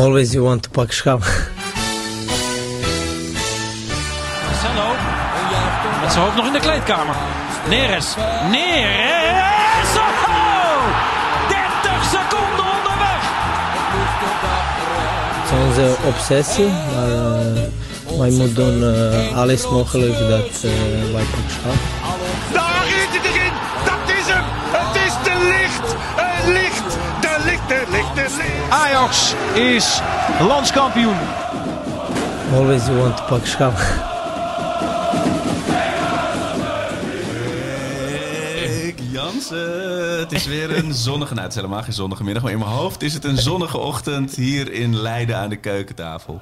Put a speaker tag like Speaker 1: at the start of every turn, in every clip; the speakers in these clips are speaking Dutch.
Speaker 1: Always you want to pak schap.
Speaker 2: Marcelo. Met zijn hoofd nog in de kleedkamer. Neres. Neres. Oh! 30 seconden onderweg.
Speaker 1: Het is onze obsessie, maar uh, wij moeten doen uh, alles mogelijk dat uh, wij pak
Speaker 2: Ajax is landskampioen.
Speaker 1: Always you want to pak schap.
Speaker 3: Jansen, het is weer een zonnige, nou het is helemaal geen zonnige middag, maar in mijn hoofd is het een zonnige ochtend hier in Leiden aan de keukentafel.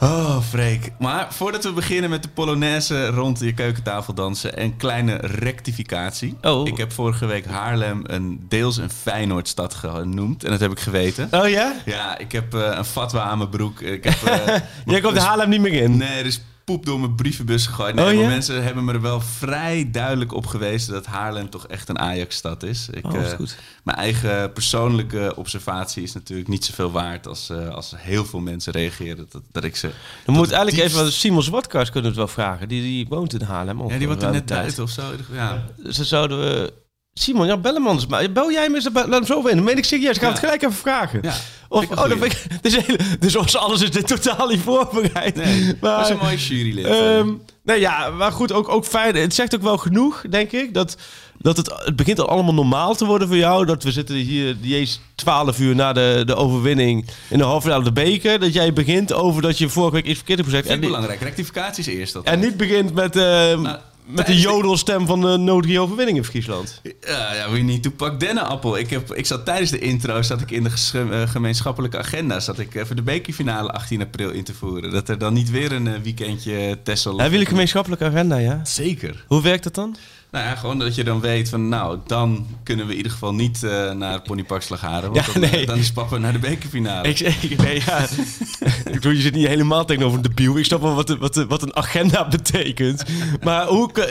Speaker 3: Oh, Freek. Maar voordat we beginnen met de Polonaise rond je keukentafel dansen, een kleine rectificatie.
Speaker 4: Oh.
Speaker 3: Ik heb vorige week Haarlem een deels een Feyenoordstad genoemd en dat heb ik geweten.
Speaker 4: Oh ja?
Speaker 3: Ja, ik heb uh, een fatwa aan mijn broek. Ik heb, uh,
Speaker 4: Jij komt de Haarlem niet meer in?
Speaker 3: Nee, er is poep door mijn brievenbus gegooid. Nee,
Speaker 4: Oh,
Speaker 3: maar mensen hebben me er wel vrij duidelijk op gewezen dat Haarlem toch echt een Ajax-stad is. Ik,
Speaker 4: Oh, is
Speaker 3: eh. Mijn eigen persoonlijke observatie is natuurlijk niet zoveel waard als, eh, als heel veel mensen reageren dat, dat ik ze.
Speaker 4: We moeten
Speaker 3: het
Speaker 4: eigenlijk
Speaker 3: diepst-
Speaker 4: even Simon Zwartkars kunnen we het wel vragen. Die, die woont in Haarlem. of
Speaker 3: Ja, die wordt er net
Speaker 4: tijd.
Speaker 3: uit of zo. Ja.
Speaker 4: Ze zouden we... Simon, ja, bel hem anders. Maar bel jij hem eens, laat hem zo in. Dan meen ik serieus. We het
Speaker 3: Ja.
Speaker 4: gelijk even vragen.
Speaker 3: Ja,
Speaker 4: Of,
Speaker 3: ik
Speaker 4: oh, dan ik, dus, hele, dus zoals alles is dit totaal niet voorbereid.
Speaker 3: Nee, dat
Speaker 4: maar,
Speaker 3: is een mooie jurylid.
Speaker 4: Ehm, nee, ja, maar goed, ook, ook fijn. Het zegt ook wel genoeg, denk ik, dat, dat het, het begint al allemaal normaal te worden voor jou. Dat we zitten hier, eens 12 uur na de, de overwinning in de halve finale de beker. Dat jij begint over dat je vorige week iets verkeerd hebt gezegd.
Speaker 3: ik
Speaker 4: En, niet-
Speaker 3: belangrijk. Rectificaties eerst. Dat
Speaker 4: en niet begint met, eh, met de jodelstem van de nodige overwinning in Friesland.
Speaker 3: Ja, ja, we niet to pak dennenappel. Ik, heb, ik zat tijdens de intro zat ik in de eh, gemeenschappelijke agenda. Zat ik even de bekerfinale 18 april in te voeren. Dat er dan niet weer een eh, weekendje Tessel.
Speaker 4: Hebben jullie een gemeenschappelijke agenda, ja?
Speaker 3: Zeker.
Speaker 4: Hoe werkt dat dan?
Speaker 3: Nou ja, gewoon dat je dan weet van, nou, dan kunnen we in ieder geval niet eh, naar Ponypark Slagharen. Want
Speaker 4: Ja,
Speaker 3: dan, eh,
Speaker 4: nee.
Speaker 3: dan is papa naar de bekerfinale.
Speaker 4: Ik, ik, nee, ja. ik bedoel, je zit niet helemaal tegenover een debiel. Ik snap wel wat, wat, wat een agenda betekent. Maar hoe, kan-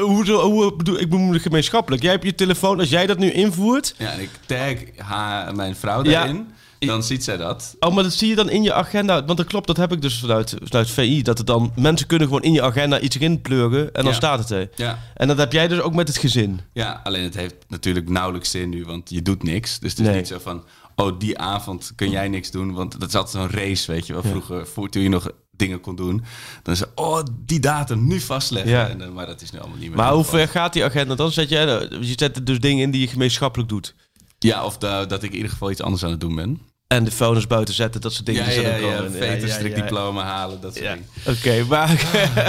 Speaker 4: hoe, hoe, hoe bedoel ik bedoel gemeenschappelijk? Jij hebt je telefoon, als jij dat nu invoert...
Speaker 3: Ja, en ik tag haar, mijn vrouw
Speaker 4: Ja.
Speaker 3: Dan ziet zij dat.
Speaker 4: Oh, maar dat zie je dan in je agenda. Want dat klopt, dat heb ik dus vanuit, vanuit VI. Dat het dan, mensen kunnen gewoon in je agenda iets erin pluggen en dan
Speaker 3: Ja.
Speaker 4: staat het er.
Speaker 3: Ja.
Speaker 4: En dat heb jij dus ook met het gezin.
Speaker 3: Ja, alleen het heeft natuurlijk nauwelijks zin nu, want je doet niks. Dus het is
Speaker 4: Nee.
Speaker 3: niet zo van, oh, die avond kun jij niks doen. Want dat is altijd zo'n race, weet je wel. Vroeger, voor, toen je nog dingen kon doen. Dan is het, oh, die datum nu vastleggen.
Speaker 4: Ja.
Speaker 3: En, maar dat is nu allemaal niet meer.
Speaker 4: Maar hoe ver gaat die agenda dan? Zet jij, je zet er dus dingen in die je gemeenschappelijk doet.
Speaker 3: Ja, of da- dat ik in ieder geval iets anders aan het doen ben.
Speaker 4: En de vuilnis buiten zetten, dat soort dingen.
Speaker 3: Ja, ja, ja,
Speaker 4: in.
Speaker 3: veterstrikdiploma halen, dat soort
Speaker 4: Ja.
Speaker 3: dingen.
Speaker 4: Oké, maar...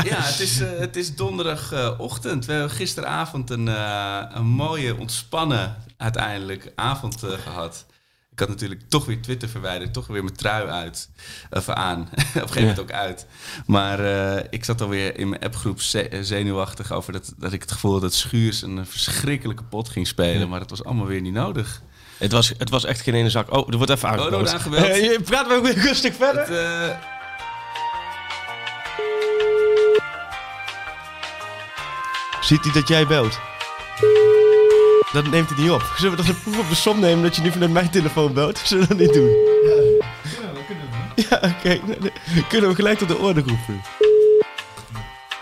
Speaker 3: Ja, het is, eh, het is donderdagochtend. We hebben gisteravond een, eh, een mooie, ontspannen uiteindelijk avond eh, gehad. Ik had natuurlijk toch weer Twitter verwijderd, toch weer mijn trui uit. Of aan. Op een gegeven moment ook uit. Maar eh, ik zat alweer in mijn appgroep ze- zenuwachtig over dat, dat ik het gevoel had dat Schuurs een verschrikkelijke pot ging spelen. Maar dat was allemaal weer niet nodig.
Speaker 4: Het was, het was echt geen ene zak. Oh, er wordt even aangebeld.
Speaker 3: aangebeld.
Speaker 4: Eh, je praat maar ook weer rustig verder.
Speaker 3: Het, eh,
Speaker 4: Ziet hij dat jij belt? Dat neemt hij niet op. Zullen we dat een proef op de som nemen dat je nu vanuit mijn telefoon belt? Zullen we dat niet doen? Ja, dat kunnen we. Ja, oké. Kunnen we gelijk tot de orde roepen?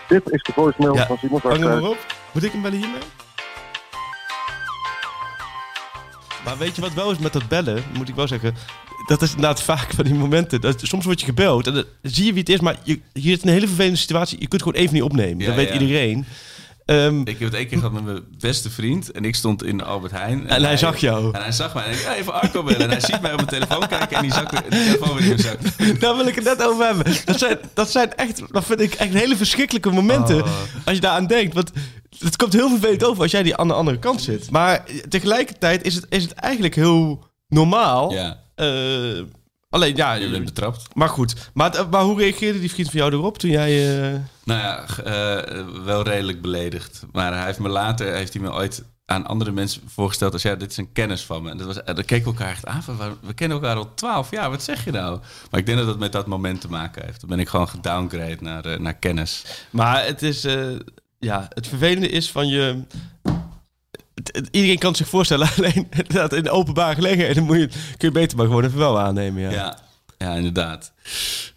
Speaker 5: Dit is de voicemail
Speaker 4: Ja,
Speaker 5: van Simon
Speaker 4: Hang hem maar op. Moet ik hem bellen hiermee? Maar weet je wat wel is met dat bellen? Moet ik wel zeggen. Dat is inderdaad vaak van die momenten. Dat, soms word je gebeld en dan zie je wie het is, maar je, hier is een hele vervelende situatie. Je kunt gewoon even niet opnemen.
Speaker 3: Ja,
Speaker 4: dat weet
Speaker 3: ja.
Speaker 4: iedereen. Ehm,
Speaker 3: Ik heb het één keer gehad met mijn beste vriend. En ik stond in Albert Heijn.
Speaker 4: En hij zag jou.
Speaker 3: En hij zag mij. En ik, even Arco bellen. En hij ziet mij op mijn telefoon kijken. En die zak de telefoon weer in mijn zak.
Speaker 4: Daar wil ik het net over hebben. Dat zijn, dat zijn echt, dat vind ik echt hele verschrikkelijke momenten.
Speaker 3: Oh.
Speaker 4: Als je daaraan denkt. Want het komt heel vervelend over als jij die aan de andere kant zit. Maar tegelijkertijd is het, is het eigenlijk heel normaal.
Speaker 3: Ja,
Speaker 4: Eh, alleen ja,
Speaker 3: je bent betrapt.
Speaker 4: maar goed. Maar, het- maar hoe reageerde die vriend van jou erop toen jij... eh,
Speaker 3: Nou ja, eh, wel redelijk beledigd. Maar hij heeft me later, heeft hij me ooit aan andere mensen voorgesteld als ja, dit is een kennis van me. En dat was, dan keken we elkaar echt aan van, "Waar- we kennen elkaar al twaalf jaar, wat zeg je nou? Maar ik denk dat dat met dat moment te maken heeft. Dan ben ik gewoon gedowngrade naar, eh, naar kennis.
Speaker 4: Maar het is... eh, ja, het vervelende is van je... het- het- iedereen kan het zich voorstellen. Alleen inderdaad, in de openbare gelegenheden moet je, kun je beter maar gewoon even wel aannemen. Ja.
Speaker 3: Ja. Ja, inderdaad.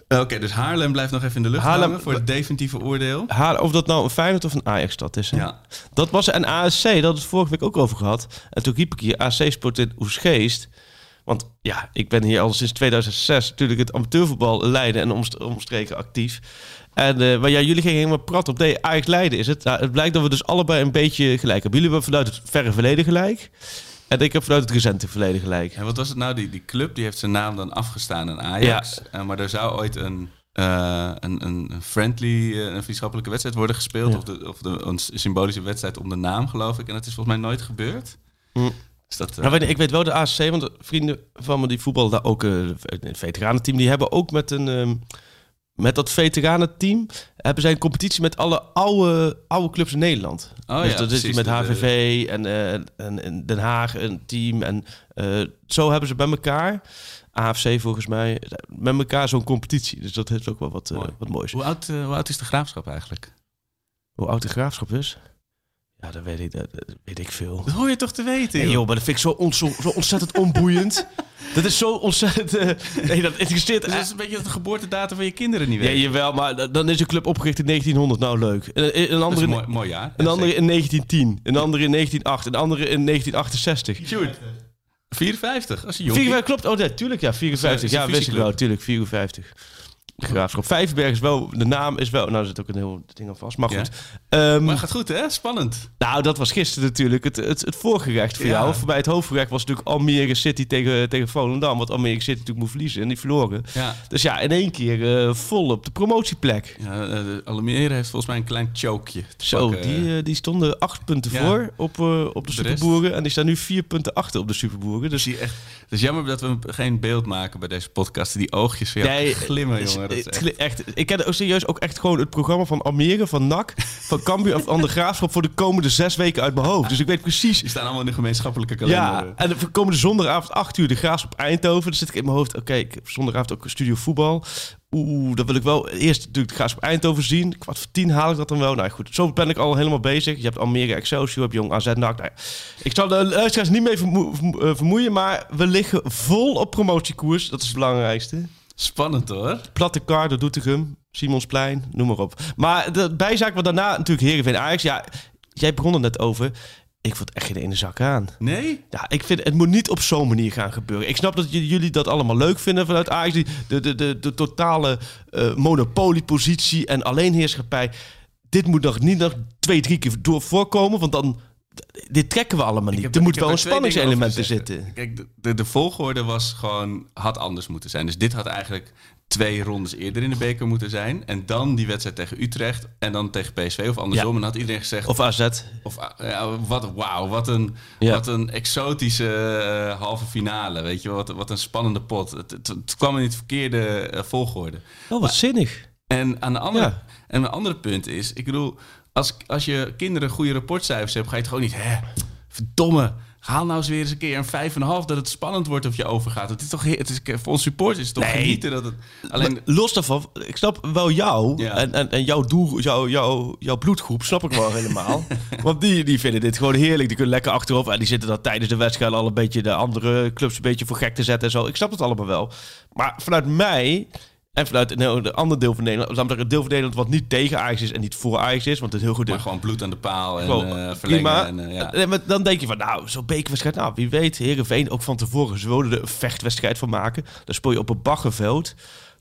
Speaker 3: Oké, dus Haarlem blijft nog even in de lucht
Speaker 4: Haarlem-
Speaker 3: hangen voor het definitieve oordeel.
Speaker 4: Haar, of dat nou een Feyenoord of een Ajax-stad is. Hè?
Speaker 3: Ja.
Speaker 4: Dat was een ASC, dat hadden we vorige week ook over gehad. En toen riep ik hier ASC Sport in Oesgeest. Want ja, ik ben hier al sinds 2006 natuurlijk het amateurvoetbal Leiden en omst- omstreken actief. En eh, maar ja, jullie gingen helemaal prat op. Nee, Ajax Leiden is het. Nou, het blijkt dat we dus allebei een beetje gelijk hebben. Jullie hebben vanuit het verre verleden gelijk. En ik heb vanuit het recente verleden gelijk.
Speaker 3: En wat was het nou? Die, die club die heeft zijn naam dan afgestaan aan Ajax. Eh, maar er zou ooit een, eh, een, een friendly, een vriendschappelijke wedstrijd worden gespeeld.
Speaker 4: Ja.
Speaker 3: Of, de, of de, een symbolische wedstrijd om de naam, geloof ik. En dat is volgens mij nooit gebeurd.
Speaker 4: Hm.
Speaker 3: Dus dat,
Speaker 4: Nou, ik weet wel de ASC, want de vrienden van me die voetballen daar ook, eh, het veteranenteam, die hebben ook met een ehm, met dat veteranenteam hebben zij een competitie met alle oude, oude clubs in Nederland.
Speaker 3: Oh
Speaker 4: dus
Speaker 3: ja,
Speaker 4: dat is met HVV en, eh, en, en Den Haag een team en eh, zo hebben ze bij elkaar. AFC volgens mij, met elkaar zo'n competitie. Dus dat heeft ook wel wat, eh,
Speaker 3: Mooi.
Speaker 4: wat moois.
Speaker 3: hoe, oud, eh, hoe oud is de graafschap eigenlijk?
Speaker 4: Hoe oud de graafschap is? Ja, dat weet ik, dat, weet ik veel.
Speaker 3: Dat hoor je toch te weten,
Speaker 4: Nee,
Speaker 3: joh.
Speaker 4: joh, maar dat vind ik zo, on- zo, zo ontzettend onboeiend. dat is zo ontzettend... eh, nee, dat interesseert...
Speaker 3: Dus dat is een beetje de geboortedatum van je kinderen niet
Speaker 4: ja,
Speaker 3: weten.
Speaker 4: jawel, maar da- dan is een club opgericht in 1900. Nou, leuk. Een, een
Speaker 3: dat is
Speaker 4: andere,
Speaker 3: een mooi, mooi jaar.
Speaker 4: een
Speaker 3: Ja,
Speaker 4: andere in 1910. Een andere in 1908. Een andere in 1968.
Speaker 3: Sjoerd, 54, als je jong
Speaker 4: 54, klopt. Oh, nee, tuurlijk. Ja, 54.
Speaker 3: Is een
Speaker 4: Ja, wist ik wel. Tuurlijk, 54. Graafschap. Vijverberg is wel... De naam is wel... Nou, er zit ook een heel ding aan vast. Maar
Speaker 3: Ja.
Speaker 4: goed. Ehm,
Speaker 3: Maar gaat goed, hè? Spannend.
Speaker 4: Nou, dat was gisteren natuurlijk het, het, het voorgerecht voor
Speaker 3: Ja.
Speaker 4: jou. Voor mij het hoofdgerecht was natuurlijk Almere City tegen, tegen Volendam. Want Almere City natuurlijk moet verliezen en die verloren.
Speaker 3: Ja.
Speaker 4: Dus ja, in één keer eh, vol op de promotieplek.
Speaker 3: Ja, eh, Almere heeft volgens mij een klein chokeje.
Speaker 4: Zo,
Speaker 3: pakken.
Speaker 4: die, eh, die stonden acht punten voor op, op de,
Speaker 3: De rest?
Speaker 4: Superboeren. En die staan nu vier punten achter op de Superboeren. Dus
Speaker 3: je echt. Het is jammer dat we geen beeld maken bij deze podcast. Die oogjes
Speaker 4: Nee,
Speaker 3: glimmen, jongen. Dat is
Speaker 4: het
Speaker 3: echt-
Speaker 4: ik ken ook serieus ook echt gewoon het programma van Almere, van NAC, van Cambuur en van de Graafschap voor de komende zes weken uit mijn hoofd. Dus ik weet precies
Speaker 3: Die staan allemaal in de gemeenschappelijke kalender.
Speaker 4: Ja, en de komende zondagavond 8 uur de Graafschap Eindhoven. Dan zit ik in mijn hoofd, oké, ik heb zondagavond ook studio voetbal. Oeh, dat wil ik wel eerst natuurlijk de Graafschap Eindhoven zien. Kwart voor tien haal ik dat dan wel. Nou goed, zo ben ik al helemaal bezig. Je hebt Almere Excelsior, je hebt Jong AZ NAC. Nou, ik zal de luisteraars niet mee eh, vermoeien, maar we liggen vol op promotiekoers. Dat is het belangrijkste.
Speaker 3: Spannend hoor.
Speaker 4: Platte Kar, Doetinchem, Simonsplein, noem maar op. Maar de bijzaak wat daarna natuurlijk Heerenveen Ajax. Ja, jij begon er net over. Ik vond echt geen ene zak aan.
Speaker 3: Nee?
Speaker 4: Ja, ik vind het moet niet op zo'n manier gaan gebeuren. Ik snap dat jullie dat allemaal leuk vinden vanuit Ajax. Die- De, de, de, de totale eh, monopoliepositie en alleenheerschappij. Dit moet nog niet nog twee, drie keer door voorkomen, want dan... Dit trekken we allemaal niet.
Speaker 3: heb-
Speaker 4: er moet wel een spanningselement in zitten.
Speaker 3: Kijk, de, de, de volgorde was gewoon, had anders moeten zijn. Dus dit had eigenlijk twee rondes eerder in de beker moeten zijn. En dan die wedstrijd tegen Utrecht. En dan tegen PSV of andersom.
Speaker 4: Ja.
Speaker 3: En dan had iedereen gezegd...
Speaker 4: Of AZ.
Speaker 3: Of, ja, wat, wauw, wat een,
Speaker 4: Ja.
Speaker 3: wat een exotische eh, halve finale. Weet je, wat, wat een spannende pot. Het, het, het kwam in het verkeerde eh, volgorde.
Speaker 4: Oh, wat zinnig.
Speaker 3: En aan de andere, en een andere punt is, ik bedoel, als, als je kinderen goede rapportcijfers hebt, ga je het gewoon niet, hè, verdomme, haal nou eens weer eens een keer een vijf en een half dat het spannend wordt of je overgaat. Het is toch, he- het is, voor ons supporters is het toch
Speaker 4: Nee.
Speaker 3: genieten dat het, alleen,
Speaker 4: Maar los daarvan, ik snap wel jou
Speaker 3: Ja.
Speaker 4: en, en, en jouw, doel, jouw, jouw, jouw bloedgroep, snap ik wel helemaal. Want die, die vinden dit gewoon heerlijk. Die kunnen lekker achterop en die zitten dan tijdens de wedstrijd al een beetje de andere clubs een beetje voor gek te zetten en zo. Ik snap het allemaal wel. Maar vanuit mij en vanuit nou, de andere deel van Nederland, zeggen, het deel van Nederland wat niet tegen Ajax is en niet voor Ajax is, want het is heel goed
Speaker 3: maar gewoon bloed aan de paal en
Speaker 4: Gewoon,
Speaker 3: verlengen.
Speaker 4: prima.
Speaker 3: En, eh, ja.
Speaker 4: En dan denk je van, nou, zo'n bekerwedstrijd, nou, wie weet, Heerenveen ook van tevoren. Ze wilden er een vechtwedstrijd van maken. Dan speel je op een baggerveld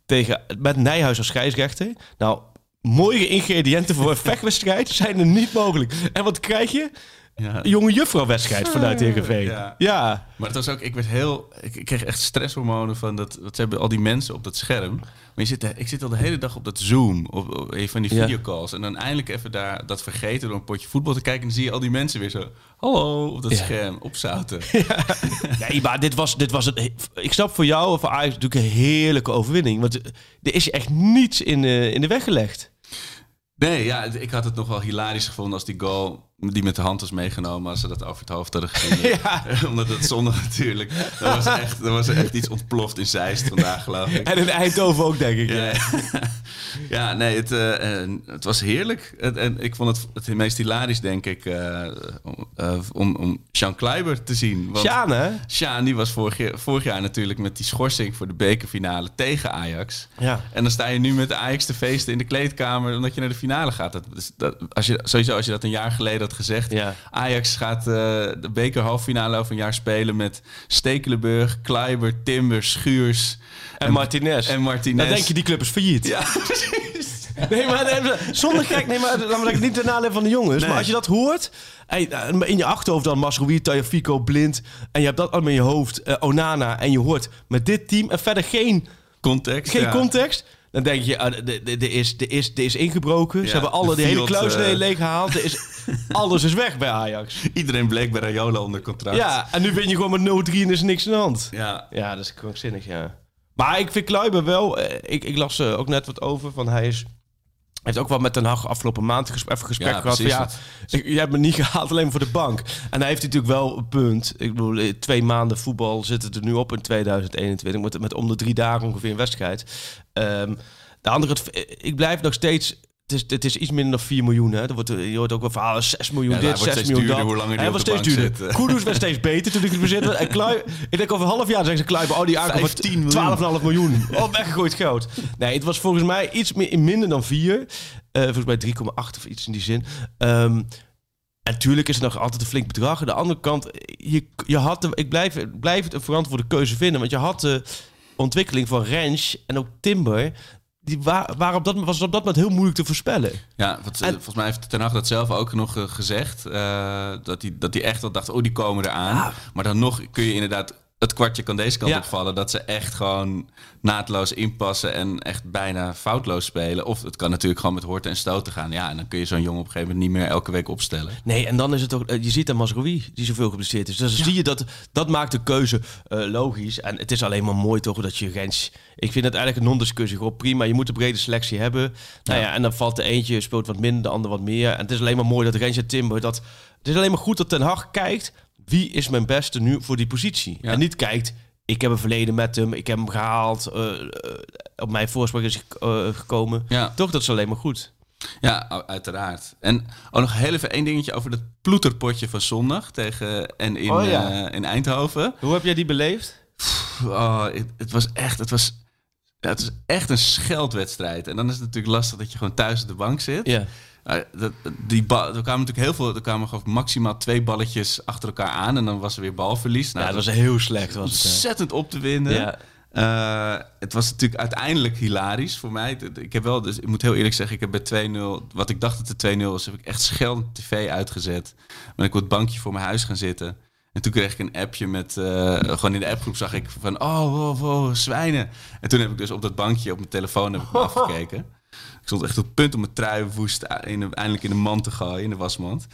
Speaker 4: tegen, met Nijhuis als scheidsrechter. Nou, mooie ingrediënten voor een vechtwedstrijd zijn er niet mogelijk. En wat krijg je?
Speaker 3: Ja.
Speaker 4: Een jonge juffrouwwedstrijd vanuit Heerenveen.
Speaker 3: Ja.
Speaker 4: Ja.
Speaker 3: Maar het was ook, ik werd heel, ik, ik kreeg echt stresshormonen van dat, wat ze hebben al die mensen op dat scherm. Maar je zit, de- ik zit al de hele dag op dat Zoom, op, op een van die
Speaker 4: Ja.
Speaker 3: videocalls. En dan eindelijk even daar dat vergeten door een potje voetbal te kijken. En dan zie je al die mensen weer zo, hallo, op dat
Speaker 4: Ja.
Speaker 3: scherm, opzouten.
Speaker 4: Nee, maar dit was, dit was het. Ik snap voor jou of voor Ajax natuurlijk een heerlijke overwinning. Want er is je echt niets in, eh, in de weg gelegd.
Speaker 3: Nee, ja, ik had het nog wel hilarisch gevonden als die goal die met de hand was meegenomen als ze dat over het hoofd hadden gezien. Omdat het zondag natuurlijk. Er was, echt, er was echt iets ontploft in Zeist vandaag, geloof ik.
Speaker 4: En in Eindhoven ook, denk ik.
Speaker 3: Ja, ja nee, het, eh, eh, het was heerlijk. Het- En ik vond het het meest hilarisch, denk ik, eh, om, om, om Sean Kleiber te zien. Want
Speaker 4: Sjaan, hè?
Speaker 3: Sjaan, die was vorig jaar, vorig jaar natuurlijk met die schorsing voor de bekerfinale tegen Ajax.
Speaker 4: Ja.
Speaker 3: En dan sta je nu met de Ajax te feesten in de kleedkamer omdat je naar de finale gaat. Dat, is- dat, als je, sowieso als je dat een jaar geleden gezegd.
Speaker 4: Ja.
Speaker 3: Ajax gaat eh, de beker halffinale over een jaar spelen met Stekelenburg, Kleiber, Timber, Schuurs
Speaker 4: En Martinez.
Speaker 3: en Martinez.
Speaker 4: Dan denk je, die club is failliet.
Speaker 3: Ja,
Speaker 4: Nee, maar zonder gek, nee, maar we zeggen, niet de nadeel van de jongens.
Speaker 3: Nee.
Speaker 4: Maar als je dat hoort, hey, in je achterhoofd dan Masrowi, Tajafico, Blind, en je hebt dat allemaal in je hoofd, eh, Onana, en je hoort met dit team en verder geen,
Speaker 3: context.
Speaker 4: geen
Speaker 3: ja.
Speaker 4: context, dan denk je, ah, de- de- is, de is, de is ingebroken.
Speaker 3: Ja,
Speaker 4: Ze hebben alle,
Speaker 3: de
Speaker 4: de hele kluis
Speaker 3: eh,
Speaker 4: leeg gehaald. Er is, alles is weg bij Ajax.
Speaker 3: Iedereen bleek bij Rayola onder contract.
Speaker 4: Ja, en nu win je gewoon met 0-3 en is er niks aan de hand.
Speaker 3: Ja.
Speaker 4: Ja, dat is krankzinnig, ja. Maar ik vind Kluiber wel... eh, ik, ik las er ook net wat over van hij is... Hij heeft ook wel met Den Haag afgelopen maand even gesprek
Speaker 3: Ja,
Speaker 4: gehad.
Speaker 3: Precies.
Speaker 4: ja, ik, jij hebt me niet gehaald alleen voor de bank. En hij heeft natuurlijk wel een punt. Ik bedoel, eh, twee maanden voetbal zitten er nu op in 2021. Met, met om de drie dagen ongeveer een wedstrijd. Ehm, de andere, ik blijf nog steeds... Het is, het is iets minder dan 4 miljoen. Hè. Er wordt, je hoort ook wel verhalen, 6 miljoen
Speaker 3: Ja,
Speaker 4: dit,
Speaker 3: wordt
Speaker 4: 6
Speaker 3: steeds
Speaker 4: miljoen dat.
Speaker 3: hoe langer hij
Speaker 4: was steeds duurder. Kudus werd steeds beter toen ik het bezit. En Kluiber, ik denk over een half jaar zeggen ze Kluiber, oh die aankomt
Speaker 3: 15 miljoen.
Speaker 4: 12,5 miljoen. Oh, weggegooid geld. Nee, het was volgens mij iets meer, minder dan 4. Eh volgens mij 3,8 of iets in die zin. Ehm, en natuurlijk is het nog altijd een flink bedrag. Aan de andere kant, je, je had de, ik blijf, blijf het een verantwoorde keuze vinden. Want je had de ontwikkeling van Rens en ook Timber. Die wa- waren op dat, was op dat moment heel moeilijk te voorspellen.
Speaker 3: Ja, wat,
Speaker 4: En-
Speaker 3: volgens mij heeft Ten Hag dat zelf ook nog eh, gezegd. eh, dat hij dat hij echt wel dacht, oh, die komen eraan. Maar dan nog kun je inderdaad... Het kwartje kan deze kant
Speaker 4: Ja.
Speaker 3: opvallen. Dat ze echt gewoon naadloos inpassen en echt bijna foutloos spelen. Of het kan natuurlijk gewoon met horten en stoten gaan. Ja, en dan kun je zo'n jongen op een gegeven moment niet meer elke week opstellen.
Speaker 4: Nee, en dan is het ook... eh, Je ziet aan Masrowi, die zoveel geblesseerd is. Dus dan zie je dat... Dat maakt de keuze eh, logisch. En het is alleen maar mooi toch dat je Rens... Ik vind het eigenlijk een non-discussie. Gewoon prima, je moet een brede selectie hebben. Nou ja, en dan valt de eentje, speelt wat minder, de ander wat meer. En het is alleen maar mooi dat Rens en Timber... Dat, het is alleen maar goed dat Ten Hag kijkt... Wie is mijn beste nu voor die positie?
Speaker 3: Ja.
Speaker 4: En niet kijkt... Ik heb een verleden met hem, ik heb hem gehaald. eh, eh, op mijn voorspraak is hij eh, gekomen.
Speaker 3: Ja.
Speaker 4: Toch, dat is alleen maar goed.
Speaker 3: Ja, uiteraard. En ook nog heel even één dingetje over dat ploeterpotje van zondag tegen en in,
Speaker 4: Oh ja.
Speaker 3: in Eindhoven.
Speaker 4: Hoe heb jij die beleefd?
Speaker 3: Oh, het, het was echt, het was, ja, het is echt een scheldwedstrijd. En dan is het natuurlijk lastig dat je gewoon thuis op de bank zit.
Speaker 4: Ja.
Speaker 3: Uh, dat, die er kwamen natuurlijk heel veel, er kwamen geloof ik maximaal twee balletjes achter elkaar aan en dan was er weer balverlies. Nou,
Speaker 4: Ja, dat was heel slecht. Was het,
Speaker 3: ontzettend op te winden.
Speaker 4: Ja.
Speaker 3: Eh, het was natuurlijk uiteindelijk hilarisch voor mij. Ik heb wel, dus ik moet heel eerlijk zeggen, ik heb bij 2-0, wat ik dacht dat het 2-0 was, heb ik echt scheldend tv uitgezet. Ben ik op het bankje voor mijn huis gaan zitten. En toen kreeg ik een appje met, eh, gewoon in de appgroep zag ik van, oh, wow, wow, zwijnen. En toen heb ik dus op dat bankje op mijn telefoon heb ik me afgekeken. Ik stond echt op het punt om mijn trui woest in de, eindelijk in de mand te gooien, in de wasmand.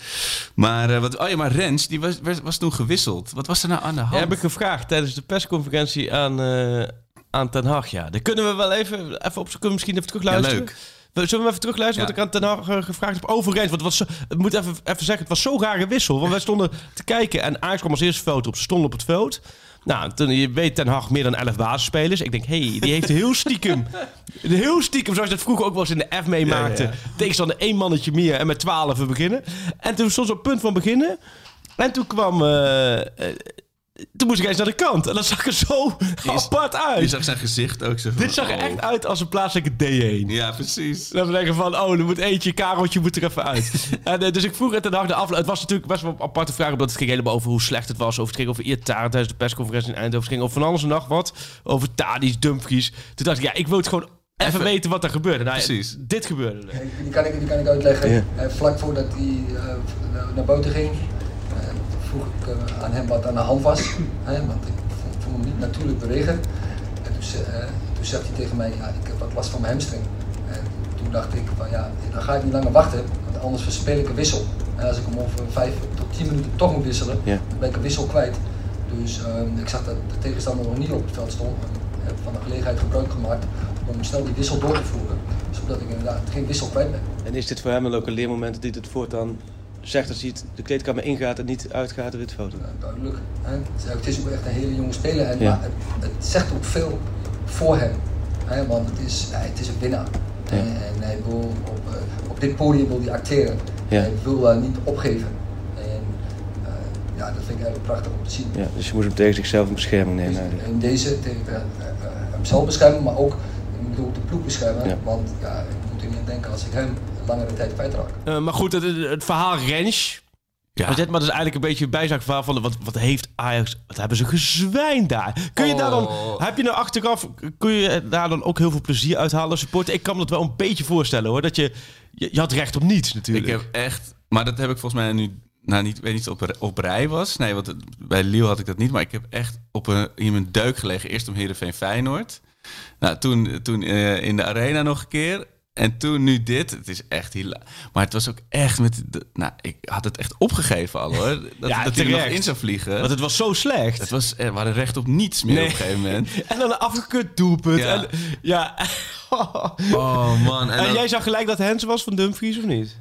Speaker 3: Maar, eh, wat, oh ja, maar Rens, die was, was, toen gewisseld. Wat was er nou aan de hand?
Speaker 4: Ja, heb ik gevraagd tijdens de persconferentie aan, eh, aan Ten Hag. Ja, daar kunnen we wel even, even op kunnen we misschien even terugluisteren.
Speaker 3: Ja, leuk.
Speaker 4: We- Zullen we even terugluisteren
Speaker 3: Ja.
Speaker 4: wat ik aan Ten Hag eh, gevraagd heb over Rens? Want het was ik moet even, even zeggen, het was zo'n rare wissel. Want wij stonden te kijken en Ajax kwam als eerste veld op. Ze stonden op het veld. Nou, toen, je weet Ten Hag meer dan 11 basisspelers. Ik denk, hé, hey, die heeft heel stiekem, heel stiekem, zoals je dat vroeger ook wel eens in de F meemaakte.
Speaker 3: Ja, ja.
Speaker 4: Tegenstander één mannetje meer en met 12 we beginnen. En toen stond ze op punt van beginnen. En toen kwam... eh, eh, toen moest ik eens naar de kant. En dat zag er zo apart
Speaker 3: Je
Speaker 4: uit.
Speaker 3: zag zijn gezicht ook zo van,
Speaker 4: Dit zag er
Speaker 3: oh.
Speaker 4: echt uit als een plaatselijke D1.
Speaker 3: Ja, precies.
Speaker 4: Dan we denken van, oh, er moet eentje, Kareltje moet er even uit. en, eh, dus ik vroeg het de dag de afloop. Het was natuurlijk best wel een aparte vraag, omdat het ging helemaal over hoe slecht het was. Over het ging over Iataren tijdens de persconferentie in Eindhoven. Het ging over van alles en nog wat. Over Tadis, Dumfries. Toen dacht ik, ja, ik wil het gewoon even,
Speaker 3: Even-
Speaker 4: weten wat er gebeurde. Nou,
Speaker 3: Precies.
Speaker 4: Dit gebeurde er.
Speaker 6: Die kan ik, die kan ik uitleggen. Eh, vlak voordat hij eh, naar- buiten ging, vroeg ik eh, aan hem wat aan de hand was. Hè, want ik vond, vond hem niet natuurlijk bewegen. En toen, eh, toen zegt hij tegen mij, ja, ik heb wat last van mijn hamstring. En toen dacht ik, van, ja, dan ga ik niet langer wachten, want anders verspeel ik een wissel. En als ik hem over vijf tot tien minuten toch moet wisselen, dan ben ik een wissel kwijt. Dus ehm, ik zag dat de tegenstander nog niet op het veld stond. Ik heb van de gelegenheid gebruik gemaakt om snel die wissel door te voeren. Zodat ik inderdaad geen wissel kwijt ben.
Speaker 4: En is dit voor hem ook een leermoment dat hij het voortaan zegt als hij de kleedkamer ingaat en niet uitgaat, de witfoto.
Speaker 6: Ja, duidelijk. Hè? Het, is, ook echt een hele jonge speler. En,
Speaker 4: Ja.
Speaker 6: maar het, het zegt ook veel voor hem. Hè? Want het is, het is een winnaar.
Speaker 4: Ja.
Speaker 6: En, en hij wil op, eh, op dit podium wil hij acteren.
Speaker 4: Ja.
Speaker 6: Hij wil daar niet opgeven. En eh, ja, dat vind ik eigenlijk prachtig om te zien.
Speaker 4: Ja, dus je moet hem tegen zichzelf in bescherming nemen
Speaker 6: Dus in deze tegen eh, hemzelf beschermen, maar ook ik bedoel, de ploeg beschermen. Want ja, ik moet er niet aan denken als ik hem langere tijd kwijtraak.
Speaker 4: Eh, maar goed, het, het verhaal Rens.
Speaker 3: Ja.
Speaker 4: Maar dit maar dat is eigenlijk een beetje een bijzaakverhaal van wat, wat heeft Ajax, wat hebben ze gezwijnd daar. Kun je daar dan,
Speaker 3: Oh.
Speaker 4: heb je nou achteraf, kun je daar dan ook heel veel plezier uithalen als supporter? Ik kan me dat wel een beetje voorstellen hoor, dat je, je, je had recht op niets natuurlijk.
Speaker 3: Ik heb echt, maar dat heb ik volgens mij nu, nou niet, weet niet of het op, op rij was. Nee, want het- bij Lille had ik dat niet, maar ik heb echt op een, in mijn deuk gelegen. Eerst om Heerenveen Feyenoord. Nou, toen, toen eh, in de arena nog een keer. En toen nu dit. Het is echt hila- Maar het was ook echt met... De, nou, ik had het echt opgegeven al hoor. Dat,
Speaker 4: Ja,
Speaker 3: dat hij er nog in zou vliegen.
Speaker 4: Want het was zo slecht.
Speaker 3: het was, er waren recht op niets meer
Speaker 4: Nee.
Speaker 3: op een gegeven moment.
Speaker 4: En dan een afgekut doelpunt.
Speaker 3: Ja.
Speaker 4: En, ja.
Speaker 3: Oh man.
Speaker 4: En,
Speaker 3: dan-
Speaker 4: jij zag gelijk dat Hens was van Dumfries of niet?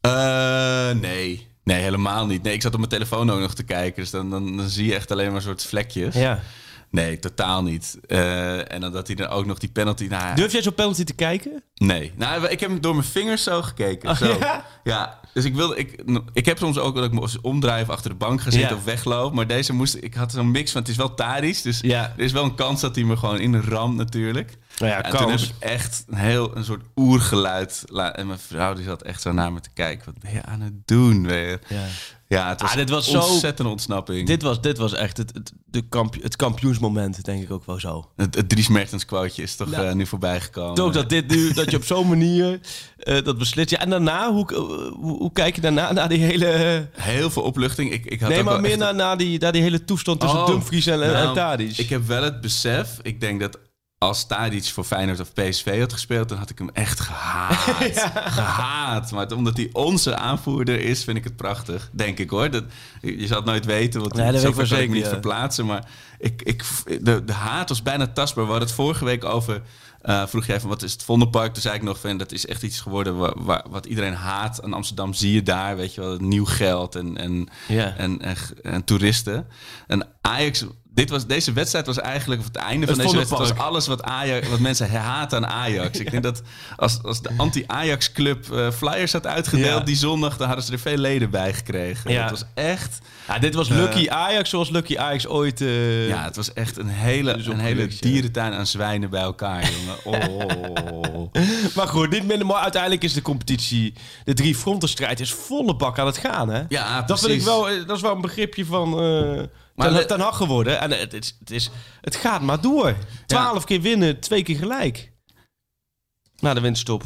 Speaker 3: Eh, nee. Nee, helemaal niet. Nee, ik zat op mijn telefoon ook nog te kijken. Dus dan, dan, dan zie je echt alleen maar soort vlekjes.
Speaker 4: Ja.
Speaker 3: Nee, totaal niet. Eh, en dan dat hij dan ook nog die penalty... Nou,
Speaker 4: Durf jij zo'n penalty te kijken?
Speaker 3: Nee. Nou, ik heb hem door mijn vingers zo gekeken.
Speaker 4: Oh,
Speaker 3: zo.
Speaker 4: ja?
Speaker 3: Ja, dus ik wilde... Ik, ik heb soms ook dat ik me omdraai of achter de bank ga zitten
Speaker 4: Ja.
Speaker 3: of wegloop. Maar deze moest... Ik had zo'n mix van... Het is wel Tadic, dus
Speaker 4: Ja.
Speaker 3: er is wel een kans dat hij me gewoon in de ram natuurlijk.
Speaker 4: Nou ja,
Speaker 3: en toen heb ik echt een heel een soort oergeluid. En mijn vrouw die zat echt zo naar me te kijken. Wat ben je aan het doen weer?
Speaker 4: Ja.
Speaker 3: Ja, het was,
Speaker 4: Ah, dit was zo-
Speaker 3: ontzettende ontsnapping.
Speaker 4: Dit was, dit was echt het, het, de kamp, het kampioensmoment, denk ik ook wel zo.
Speaker 3: Het, het Dries Mertens quoteje is toch
Speaker 4: Nou,
Speaker 3: eh, nu voorbij gekomen.
Speaker 4: Ook dat dit nu, dat je op zo'n manier eh, dat beslist. Ja, en daarna, hoe, hoe, hoe kijk je daarna naar die hele...
Speaker 3: Heel veel opluchting. Ik, ik had
Speaker 4: Nee,
Speaker 3: ook
Speaker 4: maar meer naar, naar, die, naar die hele toestand tussen
Speaker 3: Oh,
Speaker 4: Dumfries en, en
Speaker 3: nou,
Speaker 4: Tadic.
Speaker 3: Ik heb wel het besef. Ik denk dat als Tadic voor Feyenoord of PSV had gespeeld, dan had ik hem echt gehaat. Gehaat. Maar omdat hij onze aanvoerder is, vind ik het prachtig. Denk ik hoor. Dat, je zal het nooit weten, want
Speaker 4: Nee, dat
Speaker 3: kan ik me niet
Speaker 4: ja.
Speaker 3: verplaatsen. Maar ik, ik, de, de haat was bijna tastbaar. We hadden het vorige week over... eh, vroeg jij van wat is het Vondelpark? Toen zei ik nog van dat is echt iets geworden wa- wa- wat iedereen haat. Aan Amsterdam zie je daar, weet je wel, nieuw geld en, en,
Speaker 4: Ja.
Speaker 3: en, en, en toeristen. En Ajax, dit was, deze wedstrijd was eigenlijk, of het einde van deze wedstrijd, was alles wat, Ajax, wat mensen haten aan Ajax. Ik denk dat als, als de anti-Ajax club eh, flyers had uitgedeeld
Speaker 4: Ja.
Speaker 3: die zondag, dan hadden ze er veel leden bij gekregen.
Speaker 4: Ja.
Speaker 3: Het was echt,
Speaker 4: ja, dit was Lucky Ajax zoals Lucky Ajax ooit... eh,
Speaker 3: ja, het was echt een hele,
Speaker 4: op
Speaker 3: een hele dierentuin aan zwijnen bij elkaar, jongen. Oh.
Speaker 4: Maar goed, niet minder mooi. Uiteindelijk is de competitie, de drie frontenstrijd is volle bak aan het gaan, hè?
Speaker 3: Ja,
Speaker 4: dat vind ik
Speaker 3: precies.
Speaker 4: wel, eh, dat is wel een begripje van eh
Speaker 3: Maar
Speaker 4: ten, ten Hag geworden. En het, is, het, is, het gaat maar door. Twaalf keer winnen, twee keer gelijk. Na de winststop.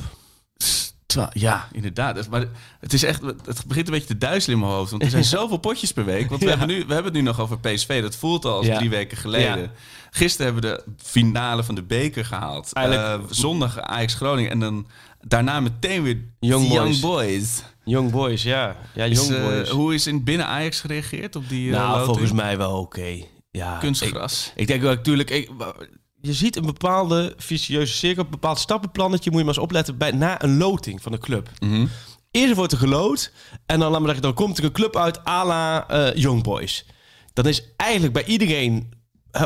Speaker 3: Ja, inderdaad. Het- Maar het is echt, het begint een beetje te duizelen in mijn hoofd. Want er zijn zoveel potjes per week. Want we,
Speaker 4: Ja.
Speaker 3: hebben, nu, we hebben het nu nog over PSV. Dat voelt al als
Speaker 4: Ja.
Speaker 3: drie weken geleden.
Speaker 4: Ja.
Speaker 3: Gisteren hebben we de finale van de beker gehaald.
Speaker 4: Eigenlijk-
Speaker 3: Eh, zondag Ajax Groningen. En dan daarna meteen weer
Speaker 4: Young
Speaker 3: Young
Speaker 4: Boys.
Speaker 3: Boys.
Speaker 4: Young Boys, ja. Ja,
Speaker 3: Is,
Speaker 4: Young
Speaker 3: eh,
Speaker 4: Boys.
Speaker 3: hoe is in binnen Ajax gereageerd op die eh,
Speaker 4: nou,
Speaker 3: loting?
Speaker 4: volgens mij wel oké. Ja,
Speaker 3: Kunstgras.
Speaker 4: Ik, ik denk wel natuurlijk... Ik, je ziet een bepaalde vicieuze cirkel, een bepaald stappenplannetje. Moet je maar eens opletten bij, na een loting van de club.
Speaker 3: Mhm.
Speaker 4: Eerst wordt er geloot. En dan, laat me zeggen, dan komt er een club uit à la eh, Young Boys. Dan is eigenlijk bij iedereen,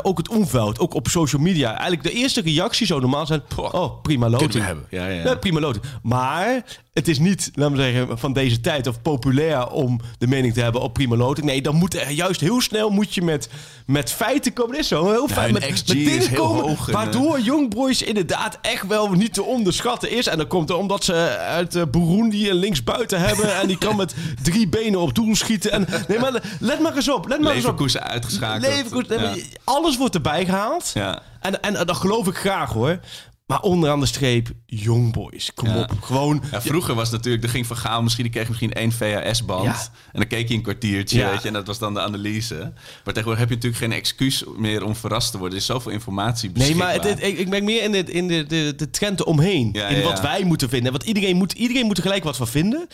Speaker 4: ook het omveld, ook op social media... eigenlijk de eerste reactie zou normaal zijn... Oh, prima loting.
Speaker 3: Hebben. Ja, ja.
Speaker 4: Ja, prima loting. Maar het is niet, laten we zeggen, van deze tijd of populair om de mening te hebben op prima loting. Nee, dan moet er juist heel snel moet je met, met feiten komen. Dit is zo heel fijn. Met, met dingen komen
Speaker 3: hoog
Speaker 4: waardoor Young Boys inderdaad echt wel niet te onderschatten is. En dan komt het omdat ze uit eh, Burundi een linksbuiten hebben en die kan met drie benen op doel schieten. En, nee, maar let maar eens op. Let maar eens op.
Speaker 3: Uitgeschakeld.
Speaker 4: Leverkusen,
Speaker 3: Ja.
Speaker 4: Alles wordt erbij gehaald.
Speaker 3: Ja.
Speaker 4: En, en dat geloof ik graag hoor. Maar onderaan de streep, Young Boys. Kom
Speaker 3: Ja.
Speaker 4: op. Gewoon.
Speaker 3: Ja, vroeger was natuurlijk, er ging Van Gaal misschien, die kreeg misschien één VHS-band.
Speaker 4: Ja.
Speaker 3: En dan keek je een kwartiertje, weet je, en dat was dan de analyse. Maar tegenwoordig heb je natuurlijk geen excuus meer om verrast te worden. Er is zoveel informatie
Speaker 4: Nee, maar
Speaker 3: beschikbaar.
Speaker 4: het, het- ik, ik ben meer in, de, in de, de, de trend omheen. In wat wij moeten vinden. Want iedereen moet, iedereen moet er gelijk wat van vinden.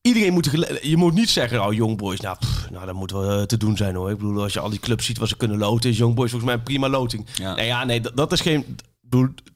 Speaker 4: Iedereen moet je moet niet zeggen, oh, Young Boys, nou, pff, nou dat moet wel eh, te doen zijn hoor. Ik bedoel, als je al die clubs ziet waar ze kunnen loten, is Young Boys volgens mij een prima loting.
Speaker 3: Ja.
Speaker 4: Nee, ja, nee, dat, dat is geen...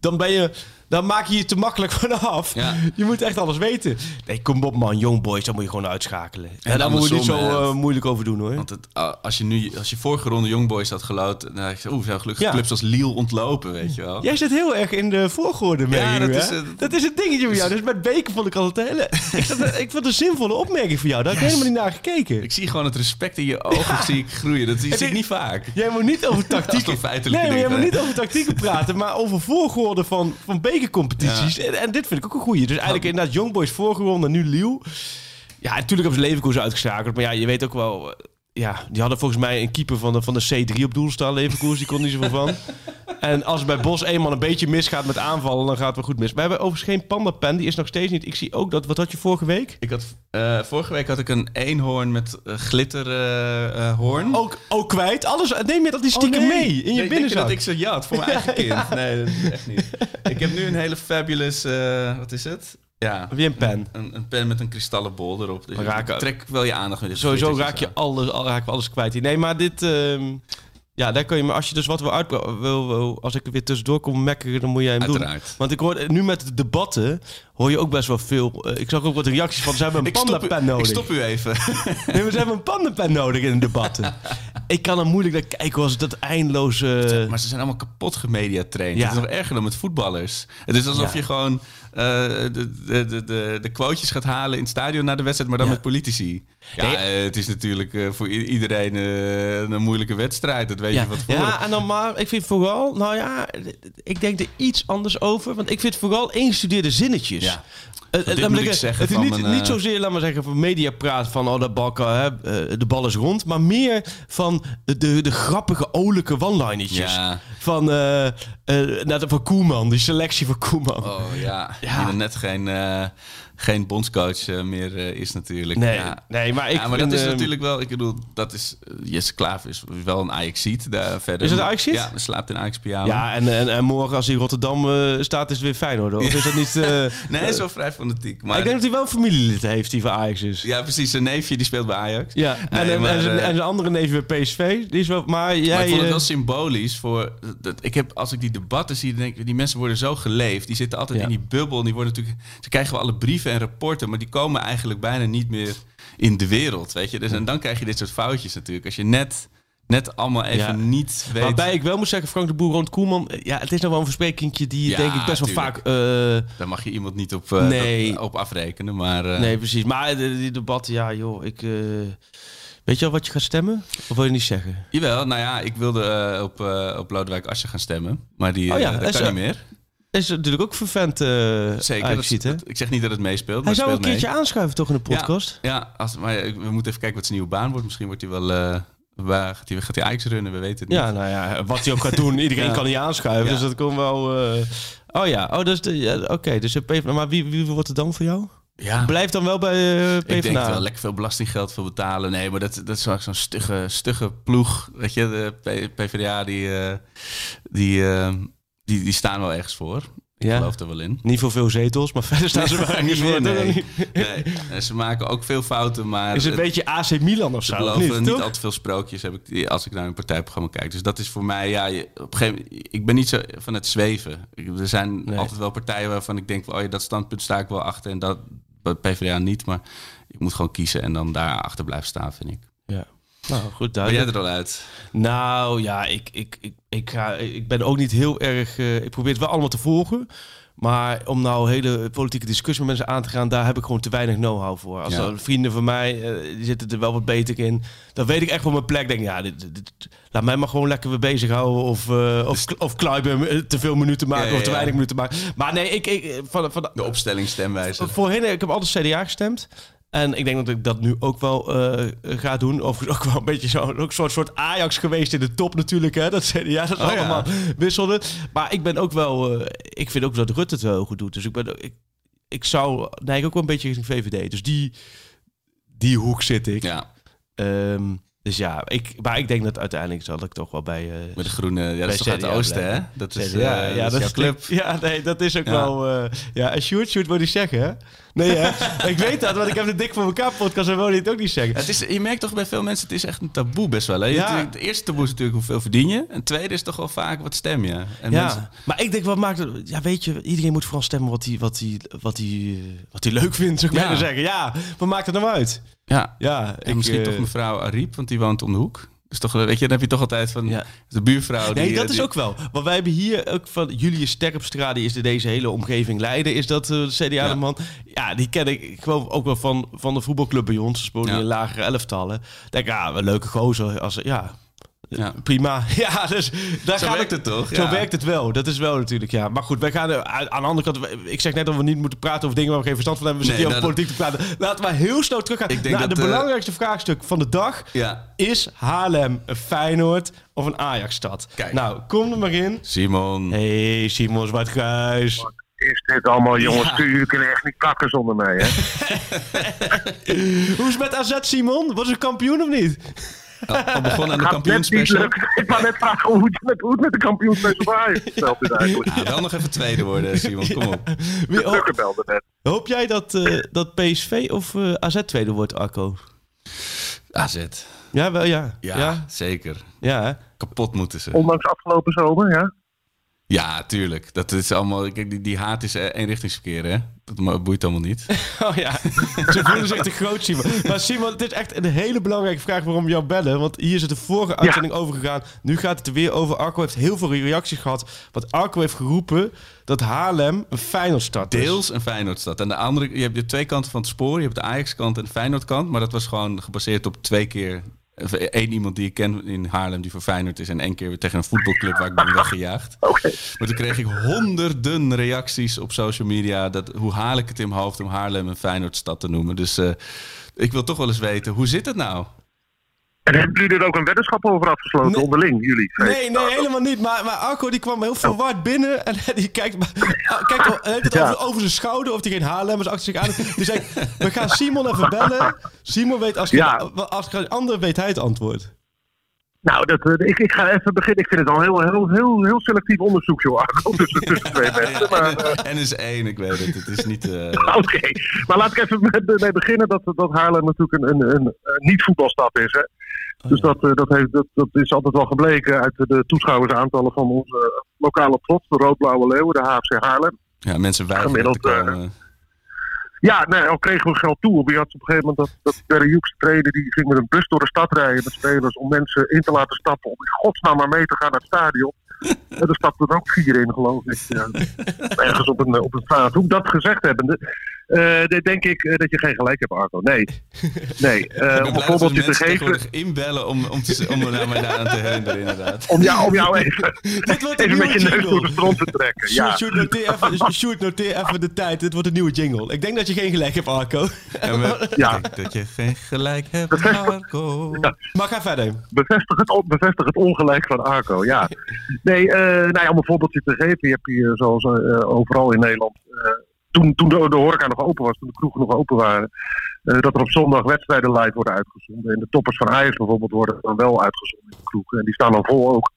Speaker 4: Dan ben Dan maak je je te makkelijk vanaf.
Speaker 3: Ja.
Speaker 4: Je moet echt alles weten. Nee, kom op man, Young Boys, dan moet je gewoon uitschakelen. En,
Speaker 3: En
Speaker 4: daar moet je niet zo eh, moeilijk over doen hoor.
Speaker 3: Want het, ah, als je nu, als je vorige ronde Youngboys had geloot, dan had je, oeh, zijn gelukkig
Speaker 4: Ja.
Speaker 3: clubs als Lille ontlopen, weet je wel.
Speaker 4: Jij zit heel erg in de voorgorde mee.
Speaker 3: Ja, dat
Speaker 4: hè?
Speaker 3: is,
Speaker 4: dat is het dingetje voor jou. Dus met Beker vond ik altijd hele... ik, vond het- ik vond het een zinvolle opmerking voor jou. Daar heb ik helemaal niet naar gekeken.
Speaker 3: Ik zie gewoon het respect in je ogen zie ik groeien. Dat zie ik niet vaak.
Speaker 4: Jij moet niet over tactieken... Nee, maar jij moet niet over tactieken praten, maar over voorgewoorden van, van bekercompetities. En, en dit vind ik ook een goeie. Dus eigenlijk inderdaad Young Boys voorgewonnen, nu Liel. Ja, natuurlijk hebben ze Leverkusen uitgeschakeld. Maar ja, je weet ook wel... eh, Ja, die hadden volgens mij een keeper van de, van de C3 op doel staan, Leverkusen. Die kon niet zoveel van. En als het bij Bos eenmaal een beetje misgaat met aanvallen, dan gaat het wel goed mis. We hebben overigens geen pandapen, die is nog steeds niet. Ik zie ook dat, wat had je vorige week?
Speaker 3: Ik had, eh, vorige week had ik een eenhoorn met uh, glitterhoorn.
Speaker 4: Ook, ook kwijt. Alles, neem je dat die stiekem
Speaker 3: Oh, nee.
Speaker 4: mee in je
Speaker 3: Nee, denk je
Speaker 4: binnenzak?
Speaker 3: dat ik ze jat voor mijn eigen kind. Nee, dat is echt niet. Ik heb nu een hele fabulous, eh, wat is het? Ja,
Speaker 4: Weer een pen.
Speaker 3: een, een pen met een kristallen bol erop. Dus
Speaker 4: Raak-
Speaker 3: trek wel je aandacht met dit
Speaker 4: Sowieso
Speaker 3: glittertjes
Speaker 4: raak je alles, al raak alles kwijt hier. Nee, maar dit... ehm, ja, daar kun je... Maar als je dus wat wil uit... Wil, wil, als ik er weer tussendoor kom mekkeren, dan moet jij hem doen.
Speaker 3: Uiteraard.
Speaker 4: Want ik hoor nu met de debatten... hoor je ook best wel veel... eh, ik zag ook wat reacties van... Ze hebben een pandapen nodig.
Speaker 3: ik stop u even.
Speaker 4: Nee, maar ze hebben een pandapen nodig in de debatten. ik kan er moeilijk naar kijken als dat eindeloze...
Speaker 3: Maar ze zijn allemaal kapot gemediatraind.
Speaker 4: Ja.
Speaker 3: Het is nog erger dan met voetballers. Het is alsof
Speaker 4: Ja.
Speaker 3: je gewoon eh, de, de, de, de, de quotejes gaat halen in het stadion na de wedstrijd, maar dan
Speaker 4: Ja.
Speaker 3: met politici. Ja,
Speaker 4: Nee.
Speaker 3: eh, het is natuurlijk eh, voor iedereen eh, een moeilijke wedstrijd. Dat weet je wat voor.
Speaker 4: ja, en dan maar, ik vind vooral, nou ja, ik denk er iets anders over. Want ik vind vooral ingestudeerde zinnetjes.
Speaker 3: Ja.
Speaker 4: Eh,
Speaker 3: dit
Speaker 4: namelijk,
Speaker 3: moet ik zeggen
Speaker 4: het is niet, niet
Speaker 3: eh,
Speaker 4: zozeer, laat maar zeggen, van mediapraat van oh, de, balken, hè, eh, de bal is rond. Maar meer van de, de, grappige, olijke one-linertjes.
Speaker 3: Ja.
Speaker 4: Van, eh, eh, nou, van Koeman, die selectie van Koeman.
Speaker 3: Oh ja,
Speaker 4: Ja.
Speaker 3: die net geen, eh, geen bondscoach eh, meer eh, is natuurlijk.
Speaker 4: nee,
Speaker 3: ja.
Speaker 4: nee, maar ik
Speaker 3: ja, maar dat is
Speaker 4: ehm,
Speaker 3: natuurlijk wel, ik bedoel, dat is, eh, Jesse Klaver is wel een Ajaxiet daar verder.
Speaker 4: Is het Ajaxiet?
Speaker 3: Ja, hij slaapt in Ajax pyjama.
Speaker 4: Ja, en, en, en morgen als hij in Rotterdam staat, is het weer fijn hoor. Of is dat niet...
Speaker 3: Nee, hij is wel vrij fanatiek. Maar
Speaker 4: ik denk dat hij wel een familielid heeft die van Ajax is.
Speaker 3: Ja, precies. Zijn neefje die speelt bij Ajax.
Speaker 4: Ja, en,
Speaker 3: Nee,
Speaker 4: en,
Speaker 3: maar,
Speaker 4: en, zijn, en zijn andere neefje bij PSV, die is wel... Maar jij...
Speaker 3: maar ik vond het wel symbolisch voor. Dat, ik heb, als ik die debatten zie, denk ik, die mensen worden zo geleefd. Die zitten altijd
Speaker 4: Ja.
Speaker 3: in die bubbel. en Die worden natuurlijk, ze krijgen wel alle brieven en rapporten, maar die komen eigenlijk bijna niet meer in de wereld. Weet je? Dus, en dan krijg je dit soort foutjes natuurlijk. Als je net, net allemaal even
Speaker 4: Ja.
Speaker 3: niet weet.
Speaker 4: Waarbij ik wel moet zeggen, Frank de Boer rond Koeman... eh, Ja, het is nou wel een versprekingje die
Speaker 3: Ja,
Speaker 4: denk ik best wel vaak... eh,
Speaker 3: Daar mag je iemand niet op, eh,
Speaker 4: Nee.
Speaker 3: op, op afrekenen. Maar
Speaker 4: nee, precies. Maar de- die debatten, ja joh, ik... weet je al wat je gaat stemmen? Of wil je niet zeggen?
Speaker 3: jawel, nou ja, ik wilde op, op Lodewijk Asscher gaan stemmen. Maar die
Speaker 4: Oh ja,
Speaker 3: dat kan niet meer.
Speaker 4: Is natuurlijk ook vervent uh,
Speaker 3: Zeker. Dat,
Speaker 4: ziet, hè?
Speaker 3: dat- ik zeg niet dat het meespeelt,
Speaker 4: Hij
Speaker 3: maar
Speaker 4: zou een
Speaker 3: mee.
Speaker 4: keertje aanschuiven toch in de podcast?
Speaker 3: Ja, als, maar we moeten even kijken wat zijn nieuwe baan wordt. Misschien wordt hij wel... eh, waar gaat hij, gaat hij Ajax runnen? We weten het niet.
Speaker 4: Ja, nou ja, wat hij ook gaat doen, iedereen
Speaker 3: Ja.
Speaker 4: kan niet aanschuiven.
Speaker 3: Ja.
Speaker 4: Dus dat komt wel... eh, Oh ja, oh, dus de, ja, oké. dus PvdA, maar wie, wie wordt het dan voor jou?
Speaker 3: Ja.
Speaker 4: Blijf dan wel bij eh
Speaker 3: Ik denk
Speaker 4: PvdA.
Speaker 3: wel lekker veel belastinggeld voor betalen. Nee, maar dat, dat is wel zo'n stugge, stugge ploeg. Weet je, de PvdA die, die, die, die staan wel ergens voor. Ik
Speaker 4: Ja.
Speaker 3: geloof er wel in.
Speaker 4: Niet voor veel zetels, maar verder staan ze wel ergens voor.
Speaker 3: nee, nee. Ze maken ook veel fouten, maar...
Speaker 4: Is het een beetje AC Milan of zo?
Speaker 3: beloven
Speaker 4: niet,
Speaker 3: niet, al te veel sprookjes heb ik, die- als ik naar hun partijprogramma kijk. Dus dat is voor mij, ja, je, op een gegeven moment, ik ben niet zo van het zweven. Ik- er zijn
Speaker 4: Nee.
Speaker 3: altijd wel partijen waarvan ik denk, oh ja, dat standpunt sta ik wel achter en dat bij PvdA niet. Maar ik moet gewoon kiezen en dan daar achter blijven staan, vind ik.
Speaker 4: Ja. Nou, goed,
Speaker 3: Ben jij er al uit?
Speaker 4: Nou ja, ik, ik, ik, ik, ga, ik ben ook niet heel erg... eh, ik probeer het wel allemaal te volgen. Maar om nou hele politieke discussie met mensen aan te gaan... daar heb ik gewoon te weinig know-how voor. Als
Speaker 3: Ja.
Speaker 4: vrienden van mij, eh, die zitten er wel wat beter in... dan weet ik echt wel mijn plek. denk ja, dit, dit- dit- laat mij maar gewoon lekker weer bezighouden... of, eh of, of Kluiber eh, te veel minuten maken
Speaker 3: Ja, ja,
Speaker 4: of te weinig minuten maken. Maar nee, ik... ik van, van,
Speaker 3: De opstelling stemwijze.
Speaker 4: Voorheen, ik heb altijd CDA gestemd. En ik denk dat ik dat nu ook wel eh, ga doen. Of ook wel een beetje zo, ook een soort, soort Ajax geweest in de top natuurlijk. Hè? Dat CDA dat
Speaker 3: Oh, ja.
Speaker 4: allemaal wisselde. Maar ik ben ook wel... eh, ik vind ook dat Rutte het wel goed doet. Dus ik, ben, ik, ik zou neig ook wel een beetje richting VVD. Dus die, die hoek zit ik.
Speaker 3: Ja,
Speaker 4: Ehm, dus ja, ik, maar ik denk dat uiteindelijk zal ik toch wel bij... eh,
Speaker 3: met de groene... Ja, dat is toch uit het
Speaker 4: CDA
Speaker 3: oosten, hè? Dat is,
Speaker 4: CDA,
Speaker 3: eh,
Speaker 4: ja,
Speaker 3: dat is jouw club.
Speaker 4: Ja, nee, dat is ook
Speaker 3: Ja.
Speaker 4: wel... eh, ja, en Sjoerd, Sjoerd wil ik zeggen, hè? Nee, hè? ik weet dat, want ik heb de Dik voor elkaar podcast en je het ook niet zeggen.
Speaker 3: Het is, je merkt toch bij veel mensen, het is echt een taboe best wel. Hè?
Speaker 4: Ja.
Speaker 3: Het, het eerste taboe is natuurlijk hoeveel verdien je. En het tweede is toch wel vaak wat stem je. En
Speaker 4: Ja,
Speaker 3: mensen-
Speaker 4: maar ik denk, wat maakt het... Ja, weet je, iedereen moet vooral stemmen wat hij wat wat wat leuk vindt, zou ik
Speaker 3: Ja.
Speaker 4: zeggen. Ja, wat maakt het nou uit?
Speaker 3: Ja.
Speaker 4: Ja, ik,
Speaker 3: misschien
Speaker 4: eh,
Speaker 3: toch mevrouw Ariep, want die woont om de hoek. Dus toch, weet je, dan heb je toch altijd van
Speaker 4: Ja.
Speaker 3: de buurvrouw.
Speaker 4: Nee,
Speaker 3: die,
Speaker 4: dat
Speaker 3: eh,
Speaker 4: is ook wel. Want wij hebben hier ook van Julius Sterpstra, die is de deze hele omgeving leider. Is dat eh, de CDA de man? Ja, die ken ik gewoon ook wel van, van de voetbalclub bij ons. Ze in lagere elftallen. Denk, ja, een leuke gozer. Als, ja,
Speaker 3: Ja.
Speaker 4: prima. Ja, dus daar
Speaker 3: Zo
Speaker 4: gaat
Speaker 3: werkt het toch?
Speaker 4: Zo
Speaker 3: Ja.
Speaker 4: werkt het wel. Dat is wel natuurlijk, ja. Maar goed, wij gaan er, aan de andere kant... Ik zeg net dat we niet moeten praten over dingen waar we geen verstand van hebben. We
Speaker 3: Nee,
Speaker 4: zitten hier over
Speaker 3: nou,
Speaker 4: politiek te praten. Laten we heel snel teruggaan
Speaker 3: Ik denk
Speaker 4: naar
Speaker 3: dat,
Speaker 4: de
Speaker 3: eh,
Speaker 4: belangrijkste vraagstuk van de dag.
Speaker 3: Ja.
Speaker 4: Is Haarlem een Feyenoord of een Ajax-stad?
Speaker 3: Kijk.
Speaker 4: Nou, kom er maar in.
Speaker 3: Simon.
Speaker 4: Hey, Simon Zwartgruis.
Speaker 5: Is dit allemaal, jongens,
Speaker 4: Ja.
Speaker 5: jullie kunnen echt niet kakken zonder mij, hè?
Speaker 4: Hoe is het met AZ, Simon? Was ze kampioen of niet?
Speaker 3: Al, al begonnen aan de kampioenspecial.
Speaker 5: Ik wou net vragen hoe het met, hoe het met de kampioensspecial van Ajax gesteld is eigenlijk.
Speaker 3: Ja, wel nog even tweede worden, Simon. Kom op.
Speaker 4: Wie-
Speaker 5: belde net.
Speaker 4: Hoop jij dat, eh, dat PSV of eh, AZ tweede wordt, Arco?
Speaker 3: AZ.
Speaker 4: Ja, wel ja.
Speaker 3: Ja,
Speaker 4: Ja,
Speaker 3: zeker.
Speaker 4: ja hè?
Speaker 3: Kapot moeten ze.
Speaker 5: Ondanks afgelopen zomer, ja.
Speaker 3: Ja, tuurlijk. Dat is allemaal. Kijk, die, die haat is eh, eenrichtingsverkeer, hè? Dat boeit allemaal niet.
Speaker 4: Oh ja, ze voelen zich te groot, Simon. Maar Simon, het is echt een hele belangrijke vraag waarom we jou bellen. Want hier is het de vorige uitzending over gegaan. Nu gaat het er weer over. Arco heeft heel veel reacties gehad. Want Arco heeft geroepen dat Haarlem een Feyenoordstad is.
Speaker 3: Deels een Feyenoordstad. En de andere, je hebt je twee kanten van het spoor. Je hebt de Ajax-kant en de Feyenoord-kant. Maar dat was gewoon gebaseerd op twee keer. Of één iemand die ik ken in Haarlem die voor Feyenoord is. En één keer weer tegen een voetbalclub waar ik ben weggejaagd.
Speaker 5: Oké.
Speaker 3: Maar toen kreeg ik honderden reacties op social media. Dat, hoe haal ik het in mijn hoofd om Haarlem een Feyenoordstad te noemen. Dus eh, ik wil toch wel eens weten, hoe zit het nou?
Speaker 5: En hebben jullie er ook een weddenschap over afgesloten
Speaker 4: Nee.
Speaker 5: onderling, jullie?
Speaker 4: Nee, nee, helemaal niet. Maar, maar Arco die kwam heel verward binnen. En die kijkt, maar, kijkt al- hij heeft het
Speaker 5: Ja.
Speaker 4: over, over zijn schouder. Of hij geen Haarlemmers achter zich aan. Dus hij, we gaan Simon even bellen. Simon weet, als,
Speaker 5: Ja.
Speaker 4: als ander weet hij het antwoord.
Speaker 5: Nou, dat, eh, ik, ik ga even beginnen. Ik vind het al heel, heel, heel, heel selectief onderzoek, joh, Arco, tussen, tussen twee mensen. Maar, eh,
Speaker 3: N is één, ik weet het. Het is niet... eh,
Speaker 5: Oké, maar laat ik even mee beginnen dat, dat Haarlem natuurlijk een, een, een, een niet-voetbalstad is. Hè? Dus dat, eh, dat, heeft, dat, dat is altijd wel gebleken uit de toeschouwersaantallen van onze lokale trots, de Rood-Blauwe Leeuwen, de HFC Haarlem.
Speaker 3: ja, mensen weigeren
Speaker 5: Gemiddeld, eh,
Speaker 3: komen.
Speaker 5: Ja, nee, al kregen we geld toe. Je had op een gegeven moment dat, dat Hoeks trainer, die ging met een bus door de stad rijden met spelers om mensen in te laten stappen om in godsnaam maar mee te gaan naar het stadion. En er stapten er ook vier in, geloof ik. Ja. Ergens op een, op een straathoek. Dat gezegd hebbende, eh, de- denk ik eh, dat je geen gelijk hebt, Arco. Nee. Nee. eh,
Speaker 3: Ik ben
Speaker 5: om een voorbeeldje te
Speaker 3: mensen
Speaker 5: geven.
Speaker 3: tegenwoordig inbellen om, om, te, om er mij daaraan te herinneren, inderdaad.
Speaker 5: Om jou, om jou even,
Speaker 4: Dit wordt een
Speaker 5: even met je
Speaker 4: nieuwe
Speaker 5: neus door de stront te trekken. Ja.
Speaker 4: Sjoerd, noteer even, Sjoerd, noteer even de tijd. Dit wordt een nieuwe jingle. Ik denk dat je geen gelijk hebt, Arco.
Speaker 3: En we,
Speaker 5: Ja.
Speaker 3: Ik denk dat je geen gelijk hebt,
Speaker 5: Bevestig-
Speaker 3: Marco.
Speaker 4: Maar ga verder.
Speaker 5: Bevestig het, on- bevestig het ongelijk van Arco, ja. Nee, eh, nou ja, om een voorbeeldje te geven. Je hebt hier zoals eh, overal in Nederland... eh, toen, toen de, de horeca nog open was, toen de kroegen nog open waren... eh, dat er op zondag wedstrijden live worden uitgezonden. En de toppers van Ajax bijvoorbeeld worden dan wel uitgezonden in de kroegen. En die staan dan vol ook.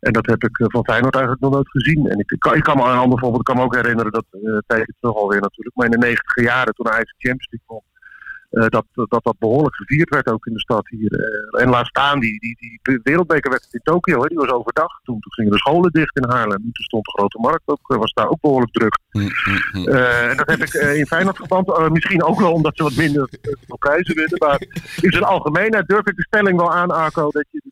Speaker 5: En dat heb ik eh, van Feyenoord eigenlijk nog nooit gezien. En ik, ik kan, me aan een ander voorbeeld ik kan me ook herinneren... dat uh, tegen terug alweer natuurlijk... maar in de negentiger jaren toen Ajax Champions eh, dat, dat dat behoorlijk gevierd werd ook in de stad hier. Eh, en laat staan die, die, die wereldbekerwedstrijd in Tokio, hè, die was overdag. Toen, toen gingen de scholen dicht in Haarlem. Toen stond de grote markt ook, eh, was daar ook behoorlijk druk.
Speaker 3: Hm, hm.
Speaker 5: Eh, en dat heb ik eh, in Feyenoord verband. eh, misschien ook wel omdat ze wat minder eh, prijzen winnen. Maar in zijn algemeenheid durf ik de stelling wel aan, Arco, dat je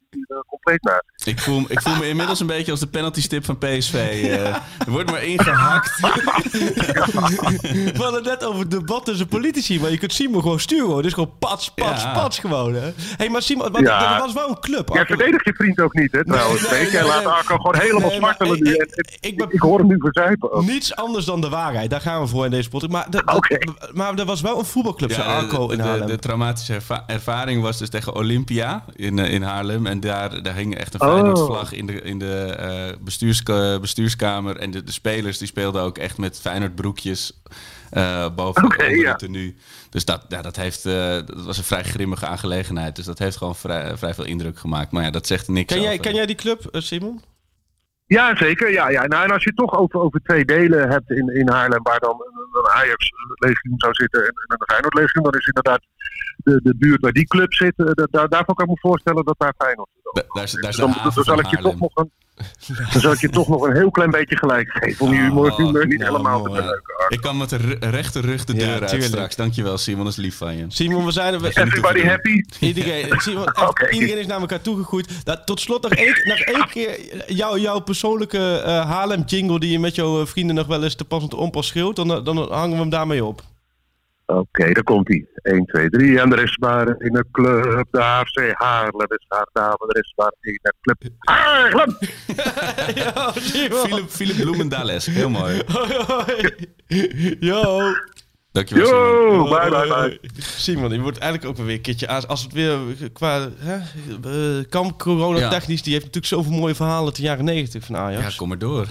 Speaker 5: compleet naast.
Speaker 3: Ik voel, ik voel me inmiddels een beetje als de penalty stip van PSV. eh. er wordt maar ingehakt.
Speaker 4: We hadden het net over het debat tussen politici, maar je kunt Simon gewoon sturen. hoor. Het is gewoon pats, pats,
Speaker 3: Ja.
Speaker 4: pats gewoon. Hè? hey, maar Simon, wat,
Speaker 5: Ja.
Speaker 4: er was wel een club.
Speaker 5: Jij verdedigt je vriend ook niet, hè, trouwens.
Speaker 4: nee,
Speaker 5: Nee,
Speaker 4: nee,
Speaker 5: Jij laat
Speaker 4: nee.
Speaker 5: Arco gewoon helemaal smartelen
Speaker 4: ik- ik- ik
Speaker 5: Ik,
Speaker 4: ben-
Speaker 5: ik hoor hem nu verzuipen. ook.
Speaker 4: Niets anders dan de waarheid. Daar gaan we voor in deze podcast. Maar, de- de-
Speaker 5: Oké.
Speaker 4: maar er was wel een voetbalclub, zei
Speaker 3: Ja,
Speaker 4: Arco
Speaker 3: de,
Speaker 4: in
Speaker 3: de, traumatische erva- ervaring was dus tegen Olympia in, eh, in Haarlem. En daar, daar hing echt een
Speaker 5: Oh.
Speaker 3: Feyenoord-vlag in de, in de eh, bestuurska- bestuurskamer. En de, de spelers die speelden ook echt met Feyenoord-broekjes eh boven onder
Speaker 5: ja.
Speaker 3: het tenue. Dus dat, ja, dat, heeft, eh, dat was een vrij grimmige aangelegenheid. Dus dat heeft gewoon vrij, vrij veel indruk gemaakt. Maar ja, dat zegt niks
Speaker 4: Ken jij,
Speaker 3: over.
Speaker 4: ken jij die club, Simon?
Speaker 5: Ja, zeker. Ja, ja. Nou, en als je het toch over, over twee delen hebt in, in Haarlem, waar dan een Ajax-legioen zou zitten en, en een Feyenoord-legioen, dan is inderdaad de, de buurt waar die club zit, eh, da- daar, daarvan kan ik me voorstellen dat daar Feyenoord zit.
Speaker 3: Da- daar daar de
Speaker 5: dan, dan zal ik je toch nog een, dan zal ik je toch nog een heel klein beetje gelijk geven. Om je humor, humor niet helemaal te
Speaker 4: mooi.
Speaker 5: beneuken.
Speaker 3: Ik kan met de ru- rechte rug de
Speaker 4: Ja,
Speaker 3: deur uit
Speaker 4: tuurlijk.
Speaker 3: straks. Dankjewel Simon, dat is lief van je.
Speaker 4: Simon, we zijn er. we-
Speaker 5: Everybody happy?
Speaker 4: Iedereen, Simon, iedereen is naar elkaar toegegroeid. Dat, tot slot nog één, nog één keer jou, jouw persoonlijke eh Haarlem jingle die je met jouw eh, vrienden nog wel eens te pas en te onpas schreeuwt. Dan, dan hangen we hem daarmee op.
Speaker 5: Oké, daar komt hij. 1, 2, 3. En er is maar in een club. De AFC Haarlem is haar dame. Er is maar in een club. Haarlem!
Speaker 4: Simon.
Speaker 3: Philip, Philip Bloemendales, heel mooi.
Speaker 4: Hoi, hoi. Yo.
Speaker 3: Dankjewel Simon.
Speaker 5: Yo, bye, bye, bye.
Speaker 4: Simon, je wordt eigenlijk ook wel weer een keertje aan. Als het weer qua hè, eh, kamp corona technisch, die heeft natuurlijk zoveel mooie verhalen uit de jaren negentig van Ajax.
Speaker 3: Ja, kom maar door.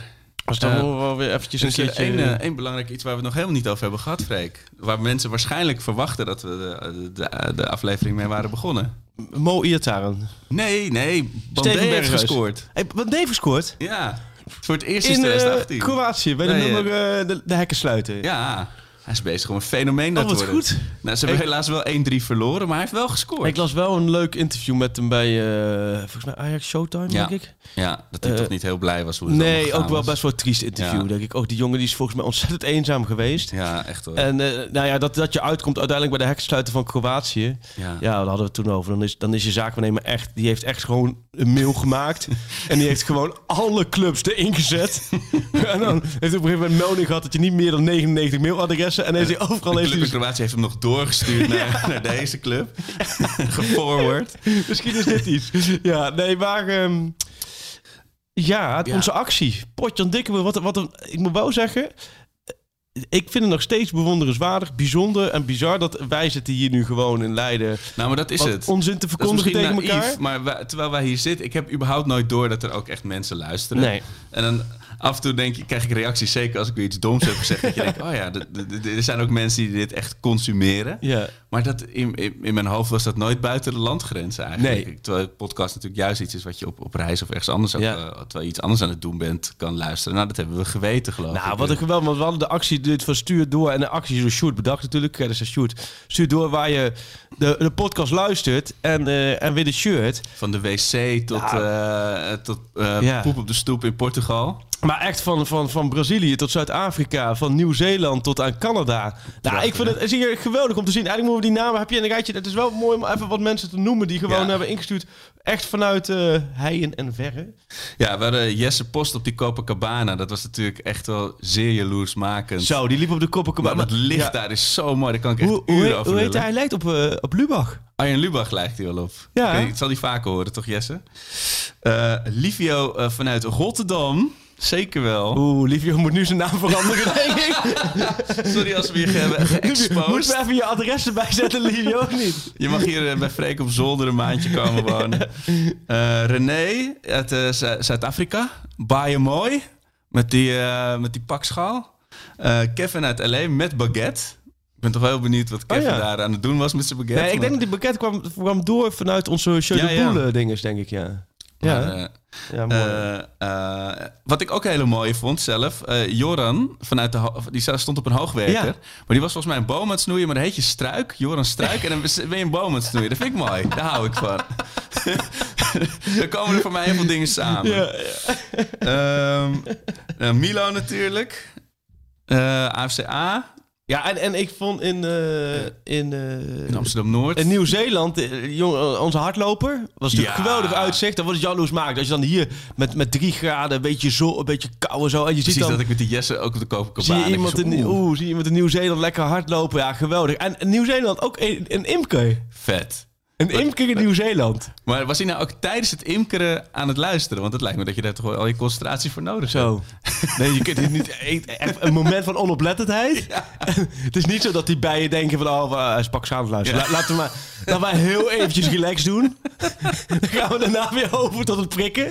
Speaker 4: Als dan
Speaker 3: Eh,
Speaker 4: wel weer eventjes een
Speaker 3: Dus
Speaker 4: keertje...
Speaker 3: één eh, één belangrijk iets waar we het nog helemaal niet over hebben gehad, Freek. Waar mensen waarschijnlijk verwachten dat we de, de, de aflevering mee waren begonnen.
Speaker 4: Mo Iertaren.
Speaker 3: Nee, nee. Bandé
Speaker 4: Steven
Speaker 3: heeft gescoord.
Speaker 4: Hey, Dave gescoord?
Speaker 3: Ja, voor het eerst
Speaker 4: In eh,
Speaker 3: 2018.
Speaker 4: Kroatië, bij de
Speaker 3: Nee,
Speaker 4: nummer eh, de, de hekken sluiten.
Speaker 3: Ja, hij is bezig om een fenomeen daar
Speaker 4: Oh,
Speaker 3: te worden.
Speaker 4: goed.
Speaker 3: Nou, ze hebben
Speaker 4: Ik-
Speaker 3: helaas wel 1-3 verloren, maar hij heeft wel gescoord.
Speaker 4: Ik las wel een leuk interview met hem bij, eh, volgens mij Ajax Showtime,
Speaker 3: Ja.
Speaker 4: denk ik.
Speaker 3: Ja, dat hij
Speaker 4: Eh,
Speaker 3: toch niet heel blij was hoe het
Speaker 4: Nee, ook wel best wel een triest interview,
Speaker 3: Ja.
Speaker 4: denk ik. Ook die jongen die is volgens mij ontzettend eenzaam geweest.
Speaker 3: Ja, echt hoor.
Speaker 4: En eh, nou ja, dat, dat je uitkomt uiteindelijk bij de hekkensluiten van Kroatië.
Speaker 3: Ja.
Speaker 4: Ja, daar hadden we het toen over. Dan is, dan is je zaakwaarnemer echt... Die heeft echt gewoon een mail gemaakt. en die heeft gewoon alle clubs erin gezet. en dan heeft hij op een gegeven moment melding gehad... dat je niet meer dan 99 mailadressen... en heeft hij overal
Speaker 3: de club in Kroatië heeft hem nog doorgestuurd naar, naar deze club. Geforward.
Speaker 4: Misschien is dit iets. Ja, nee, maar... ehm, ja, onze actie. Potjan dikke. Wat, wat een, ik moet wel zeggen... Ik vind het nog steeds bewonderenswaardig, bijzonder en bizar... dat wij zitten hier nu gewoon in Leiden...
Speaker 3: Nou, maar dat is het.
Speaker 4: onzin te verkondigen tegen elkaar.
Speaker 3: maar wij- terwijl wij hier zitten, ik heb überhaupt nooit door dat er ook echt mensen luisteren.
Speaker 4: Nee.
Speaker 3: En dan af en toe denk ik, krijg ik reacties, zeker als ik weer iets doms heb gezegd, dat je denkt, oh ja, er zijn ook mensen die dit echt consumeren.
Speaker 4: Ja.
Speaker 3: Maar dat, in, in, in mijn hoofd was dat nooit buiten de landgrenzen eigenlijk.
Speaker 4: Nee.
Speaker 3: Terwijl podcast natuurlijk juist iets is wat je op, op reis of ergens anders, ook,
Speaker 4: Ja.
Speaker 3: eh, terwijl je iets anders aan het doen bent, kan luisteren. Nou, dat hebben we geweten, geloof ik.
Speaker 4: Nou, wat een geweldig. Want we hadden de actie dit van stuur door. En de actie is door Sjoerd bedacht natuurlijk. Credits aan Sjoerd. Stuur door waar je de, de podcast luistert. En, eh, en weer de shirt.
Speaker 3: Van de wc tot, eh, tot eh, poep op de stoep in Portugal.
Speaker 4: Maar echt van, van, van Brazilië tot Zuid-Afrika. Van Nieuw-Zeeland tot aan Canada. Nou, ik vind het is hier geweldig om te zien. Eigenlijk moeten we die namen... Heb je een rijtje? Het is wel mooi om even wat mensen te noemen... die gewoon
Speaker 3: Ja.
Speaker 4: hebben ingestuurd. Echt vanuit eh heien en verre.
Speaker 3: Ja, we hadden Jesse Post op die Copacabana. Dat was natuurlijk echt wel zeer jaloersmakend.
Speaker 4: Zo, die liep op de koppen.
Speaker 3: Maar dat licht daar is zo mooi. Daar kan ik echt
Speaker 4: Hoe, hoe,
Speaker 3: uren over
Speaker 4: hoe heet hij? Hij lijkt op, eh, op Lubach.
Speaker 3: Arjen Lubach lijkt hij wel op.
Speaker 4: Ja.
Speaker 3: Ik zal hij vaker horen, toch Jesse? Eh, Livio vanuit Rotterdam. Zeker wel.
Speaker 4: Oeh, Livio moet nu zijn naam veranderen, denk ik.
Speaker 3: Sorry als we je ge hebben
Speaker 4: Moeten
Speaker 3: geëxposed.
Speaker 4: we even je adres erbij zetten, Livio, of niet?
Speaker 3: Je mag hier eh, bij Freek op zolder een maandje komen wonen. Eh, René uit eh, Zu- Zuid-Afrika. Baaien mooi. Met die, met die pakschaal. Kevin uit L.A. met baguette. Ik ben toch wel heel benieuwd wat Kevin
Speaker 4: Oh, ja.
Speaker 3: daar aan het doen was met zijn baguette.
Speaker 4: Nee, ik denk dat die pakket kwam, kwam door vanuit onze show de
Speaker 3: ja.
Speaker 4: Dinges, denk ik, ja.
Speaker 3: Maar,
Speaker 4: Ja,
Speaker 3: eh,
Speaker 4: ja mooi.
Speaker 3: Eh, eh, wat ik ook hele mooie vond zelf. eh, Joran, vanuit de die stond op een hoogwerker.
Speaker 4: Ja.
Speaker 3: Maar die was volgens mij een boom aan het snoeien. Maar dan heet je struik. Joran Struik. en dan ben je een boom aan het snoeien. Dat vind ik mooi. Daar hou ik van. dan komen er voor mij heel veel dingen samen.
Speaker 4: ja,
Speaker 3: Ehm, eh, Milo natuurlijk. Eh AFCA.
Speaker 4: Ja en, en ik vond in, eh, in, eh,
Speaker 3: In Amsterdam-Noord.
Speaker 4: in Nieuw-Zeeland, eh, jong, onze hardloper, was natuurlijk
Speaker 3: Ja.
Speaker 4: geweldig uitzicht. Dat wordt het jaloers maakt. Als je dan hier met, met drie graden, een beetje zo, een beetje kou en zo. En je ziet dan...
Speaker 3: dat ik met die Jesse ook op de Copacabana.
Speaker 4: Zie je
Speaker 3: denk
Speaker 4: iemand
Speaker 3: zo,
Speaker 4: in,
Speaker 3: oeh,
Speaker 4: oeh, zie je iemand in Nieuw-Zeeland lekker hardlopen? Ja, geweldig. En Nieuw-Zeeland ook een, een imker.
Speaker 3: Vet.
Speaker 4: Een imker in Nieuw-Zeeland.
Speaker 3: Maar was hij nou ook tijdens het imkeren aan het luisteren? Want het lijkt me dat je daar toch wel al je concentratie voor nodig hebt.
Speaker 4: Zo. Nee, je kunt het niet. Echt een moment van onoplettendheid. Het is niet zo dat die bijen denken van oh, hij is pak luisteren. La- laten we maar laten heel eventjes relaxed doen. Dan gaan we daarna weer over tot het prikken.